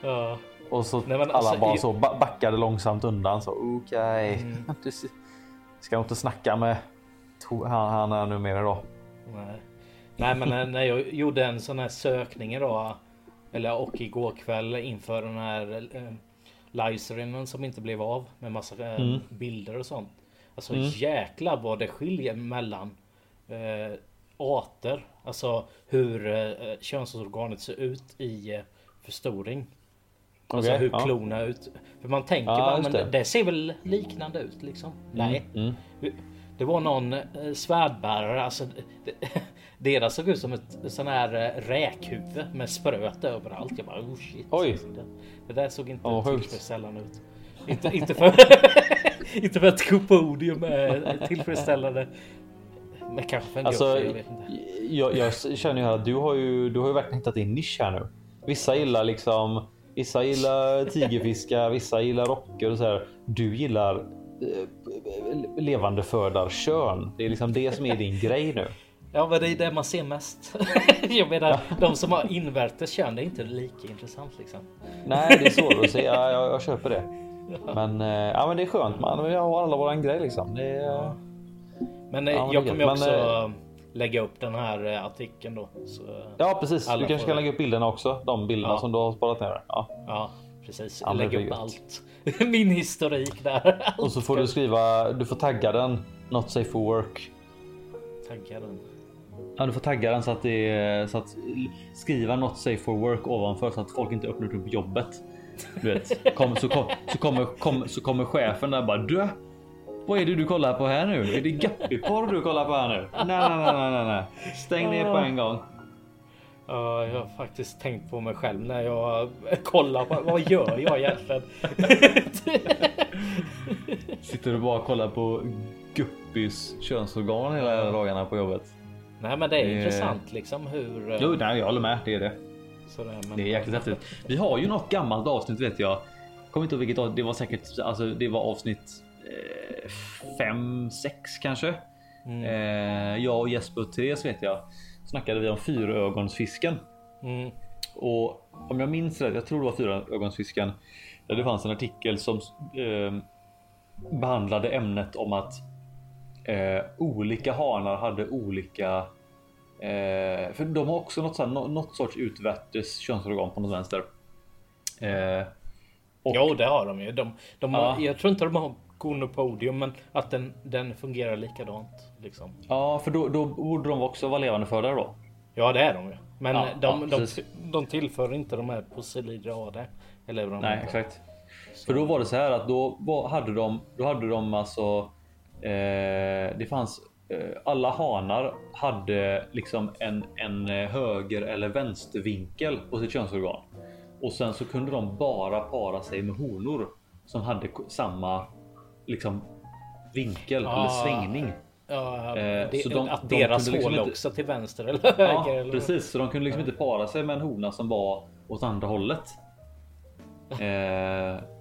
Ja, Och så Nej, alla alltså, bara så ba- backade långsamt undan så okej. Mm. Du s- ska inte snacka med han, han är nu mer idag. nej. nej, men när, när jag gjorde en sån här sökning idag eller och igår kväll inför den här eh, livestreamen som inte blev av med massa eh, Mm. bilder och sånt. Alltså jäklar vad det skiljer mellan eh, arter. Alltså hur eh, könsorganet ser ut i eh, förstoring. Alltså Okej, hur ja. klorna ut. För man tänker Ja, bara, men det. det. ser väl liknande ut liksom. Nej. Det var någon eh, svärdbärare, alltså deras såg ut som ett sån här eh, räkhuvud med spröt överallt. Jag bara oh shit. Oj. Det, det där såg inte sjukt. tillfredsställande ut. Inte, inte för inte för att Copodium är tillfredsställande. Men kanske en Alltså, jag vet inte. jag, jag känner ju att du har ju, du har ju verkligen hittat din nisch här nu. Vissa gillar liksom, vissa gillar tigerfiskar, vissa gillar rocker och så här. Du gillar eh, levande fördar kön. Det är liksom det som är din grej nu. Ja, men det är det man ser mest. jag menar, de som har invärtes kön, det är inte lika intressant liksom. Nej, det är svårt att se. Ja, jag, jag köper det. Men, eh, ja, men det är skönt. Man, vi har alla våran grej liksom. Det är, Men eh, Ja, jag kommer också Men, lägga upp den här eh, artikeln då. Ja, precis. Du kanske kan lägga upp bilderna också. De bilderna Ja. som du har sparat ner. Ja. ja, precis. Ja, lägga upp allt. Min historik där. Och så får du skriva. Du får tagga den. Not safe for work. Tagga den. Ja, du får tagga den så att det är så att skriva not safe for work ovanför så att folk inte öppnar upp jobbet. Du vet, kom, så, kom, så, kommer, kom, så kommer chefen där bara du. Vad är det du kollar på här nu? Är det Guppyporr du kollar på här nu? Nej, nej, nej, nej, nej. Stäng ner på en gång. Ja, jag har faktiskt tänkt på mig själv när jag kollar på vad gör jag egentligen? Sitter du bara och kollar på Guppys könsorgan hela dagarna på jobbet? Nej, men det är Det- intressant liksom hur. eh, Jo, nej, jag håller med. Det är det. sådär, men- Det är jäkligt häftigt. Vi har ju något gammalt avsnitt vet jag. Kommer inte ihåg vilket avsnitt. Det var säkert alltså det var avsnitt 5, 6 kanske. Mm. Eh, jag och Jesper och Therese vet jag snackade vi om fyrögonsfisken Mm. och om jag minns rätt, jag tror det var fyrögonsfisken. Där det fanns en artikel som eh, behandlade ämnet om att eh, olika hanar hade olika eh, för de har också något, så här, något sorts utvärtes könsorgan på något vänster. Eh, och, Jo, det har de ju. De, de har, Ja. Jag tror inte de har gonopodium, men att den, den fungerar likadant. Liksom. Ja, för då, då borde de också vara levande födare då. Ja, det är de ju. Men Ja, de, ja, de, precis. de tillför inte de här posilidrade. Eller de Nej, exakt. För då var det så här att då var, hade de, då hade de alltså. Eh, det fanns eh, alla hanar hade liksom en, en eh, höger eller vänstervinkel på sitt könsorgan. Och sen så kunde de bara para sig med honor som hade samma liksom vinkel Ah, eller svängning. Ja, Eh, det, så de- att de deras kunde liksom hål inte- också till vänster eller Ja, höger. precis. Så de kunde liksom inte para sig med en hona som var åt andra hållet. Eh,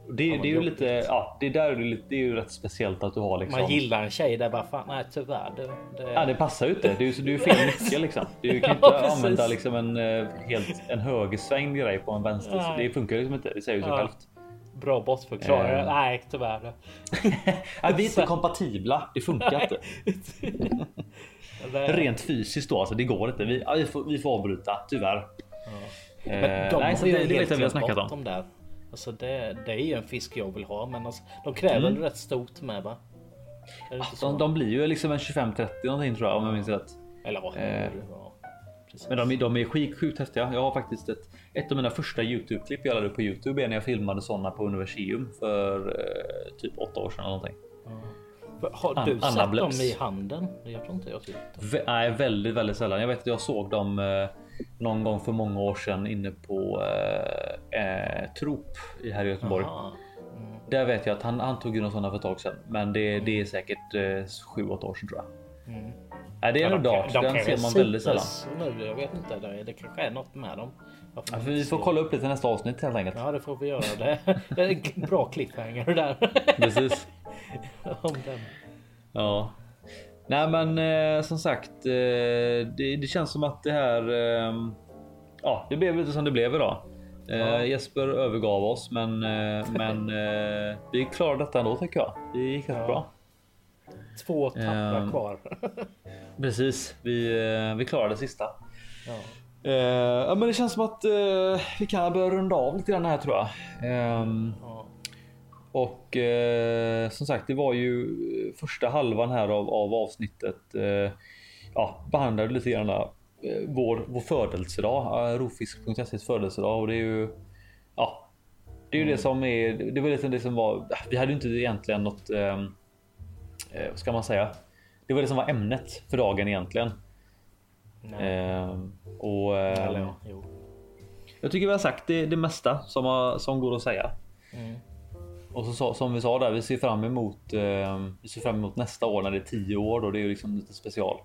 det, det är ju lite, ja, det där är ju lite, det är ju rätt speciellt att du har liksom. Man gillar en tjej där bara fan nej tyvärr. Det, det, Ja, det passar ju inte. Det är ju det är ju fel nyckel liksom. Du kan inte Ja, använda liksom en eh, helt en högersvängd grej på en vänster. Det funkar liksom inte. Det säger ju sig självt. Bra bortförklarat. Eh. Nej tyvärr. Ja, vi är inte kompatibla. Det funkar inte. Det, Rent fysiskt då, alltså det går inte. Vi, ja, vi, får, vi får avbryta tyvärr. Eh, Men de nej, så har det, ju det helt vet jag vi har glömt snackat bort om. dem där. Alltså det, det är ju en fisk jag vill ha, men alltså, de kräver Mm. rätt stort med va? Så? De, de blir ju liksom en 25-30 någonting tror jag om jag minns rätt. Eller vad? Eh, ja. Men de, är- de är sjukt, sjukt häftiga. Jag har faktiskt ett, ett av mina första Youtube-klipp jag laddade på Youtube är när jag filmade sådana på Universium för eh, typ åtta år sedan eller någonting. Har An- du sett Anna dem i handen? Jag tror inte jag. Vä- nej, väldigt, väldigt sällan. Jag vet att jag såg dem eh, någon gång för många år sedan inne på eh, eh, Trop i här i Göteborg. Aha. Där vet jag att han, han tog ju någon sådana för ett tag sedan. Men det, det är säkert eh, 7-8 år sedan tror jag. Nej, det är nog Mm. de, Dark. de Den ser man väldigt sällan. Nu, jag vet inte, det, det kanske är något med dem. Varför Ja, för vi får kolla upp lite nästa avsnitt helt enkelt. Ja, det får vi göra. Det, det är en bra cliffhanger där. Precis. Om den. Ja. Nej men eh, som sagt, eh, det, det känns som att det här... Eh, ja, det blev lite som det blev idag. Eh, Jesper övergav oss, men, eh, men eh, vi klarade detta ändå tycker jag. Det gick rätt Ja. bra. Två tappra Ehm. kvar. Precis, vi, eh, vi klarade det sista. Ja. Eh, ja, men det känns som att eh, vi kan börja runda av lite grann här tror jag. Ehm, Ja. Och eh, som sagt, det var ju första halvan här av, av avsnittet. Ja, behandlade lite grann eh, vår, vår födelsedag, eh, rofisk.ses födelsedag och det är ju. Ja, det är ju det som är. Det var lite det som var. Vi hade ju inte egentligen något. Eh, eh, vad ska man säga? Det var det som var ämnet för dagen egentligen. Eh, och eh, Eller ja, jag tycker vi har sagt det, det mesta som, har, som går att säga. Mm. Och så, som vi sa där, vi ser fram emot. Eh, vi ser fram emot nästa år när det är 10 år då. Det är ju liksom lite special.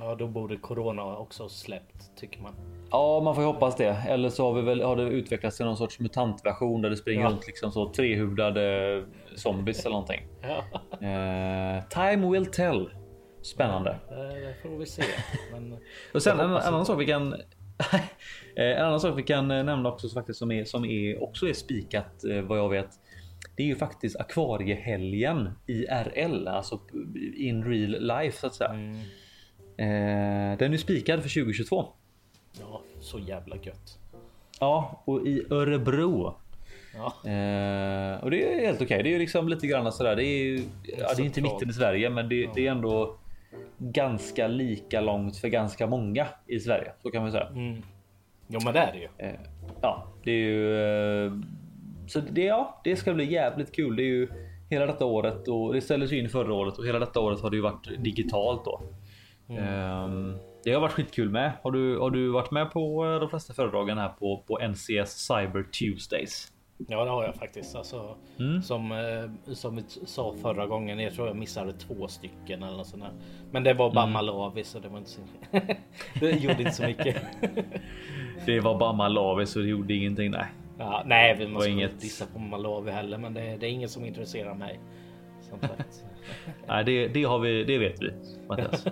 Ja, då borde corona också släppt tycker man. Ja, man får ju hoppas det. Eller så har vi väl har det utvecklats till någon sorts mutantversion där det springer Ja. runt liksom så trehuvudade zombies eller någonting. Ja, Eh, time will tell. Spännande. det det får vi se. Men Och sen en, hoppas en annan sak vi kan. Eh, en annan sak vi kan eh, nämna också så faktiskt som är som är också är spikat eh, vad jag vet. Det är ju faktiskt akvariehelgen IRL, alltså in real life så att säga. mm, Eh, den är spikad för 2022. ja, så jävla gött. Ja, och i Örebro. Ja, Eh, och det är helt okej. Det är ju liksom lite grann sådär. Det är ju, ja, det är inte mitten i Sverige, men det, det är ändå ganska lika långt för ganska många i Sverige. Så kan man säga. mm. Jo, men det är det ju. Eh, ja, det är ju. Eh, så det, ja, det ska bli jävligt kul. Det är ju hela detta året och det ställdes ju in förra året och hela detta året har det ju varit digitalt då. Eh, det har varit skitkul med. Har du, har du varit med på eh, de flesta föredragen här på, på NCS Cyber Tuesdays? Ja, det har jag faktiskt. Alltså, Mm. som, eh, som vi sa förra gången. Jag tror jag missade två stycken eller något sånt där. Men det var Mm. bara Malawi så det var inte så. det gjorde inte så mycket. Det var bara Malawi så det gjorde ingenting. Nej, ja, nej, vi måste inget- dissa på Malawi heller, men det, det är inget som intresserar mig. Nej det, det har vi. Det vet vi Mattias.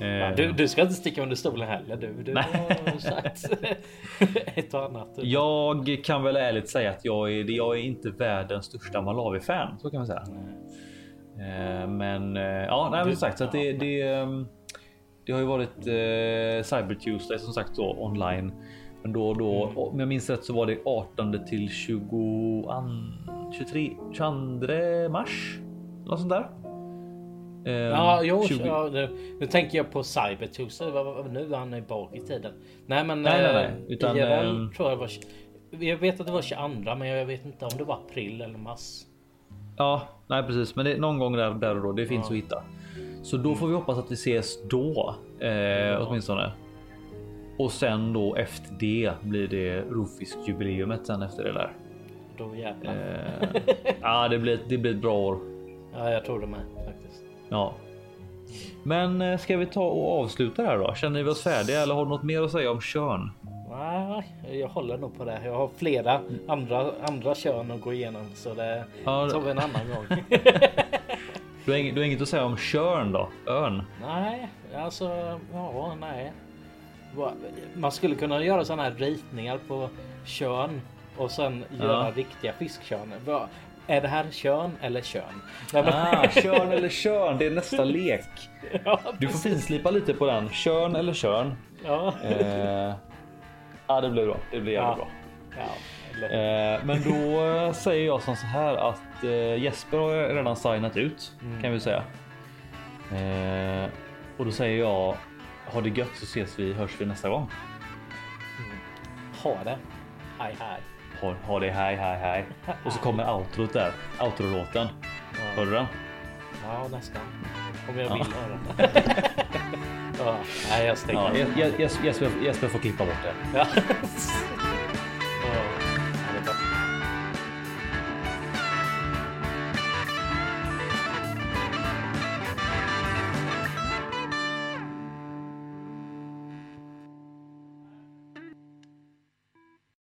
Eh, du, du ska inte sticka under stolen heller. Du, du har sagt ett och annat. Jag kan väl ärligt säga att jag är, jag är inte världens största Malawi-fan. Så kan man säga. Eh, Men eh, ja, nej, men sagt så att det, det, ehm, det har ju varit eh, Cyber Tuesday som sagt då online. Men då och då, Mm. om jag minns rätt så var det 18 till 20, 23, 22 mars. Något sånt där. Eh, Ja, jo, 20 ja, nu, nu tänker jag på Cyber Tuesday. Vad- vad- Nu är han är bak i tiden. Nej, men Nej, nej, eh, nej, utan, IRL ehm, tror jag var. Jag vet att det var 22, men jag vet inte om det var april eller mars. Ja, nej precis, men det är någon gång där, där och då. Det finns att hitta. Så då får vi hoppas att vi ses då eh, åtminstone. Och sen då efter det blir det Rofisk jubileumet sen efter det där. Då jävlar. Eh, ja, det blir, det blir ett bra år. Ja, jag tror det med. Ja. Men eh, ska vi ta och avsluta här då? Känner vi oss färdiga eller har du något mer att säga om kön? Nej, jag håller nog på det. Jag har flera andra, andra kön att gå igenom så det Ja, tar vi en annan gång. Du har, inget, du har inget att säga om kön då? Ön? nej, alltså ja, nej. Man skulle kunna göra sådana här ritningar på kön och sen göra riktiga fiskkön. Är det här kön eller kön? Ah, kön eller kön, det är nästa lek. ja, Du får finslipa lite på den. Kön eller kön? ja. Eh, ja, det blir bra. Det blir jävligt Ja. bra. ja. Eh, men då säger jag som så här att eh, Jesper har redan signat ut kan vi säga. Eh, och då säger jag ha det gött så ses vi, hörs vi nästa gång. Ha det. Hej hej. Ha, ha det hej hej hej. Och så kommer outrot där. Outro-låten. Hörde du den? Ja, nästan. Om jag vill höra. ja, nej, jag stänger. Ja, Jes- Jes- Jesper, Jesper får klippa bort det. Ja.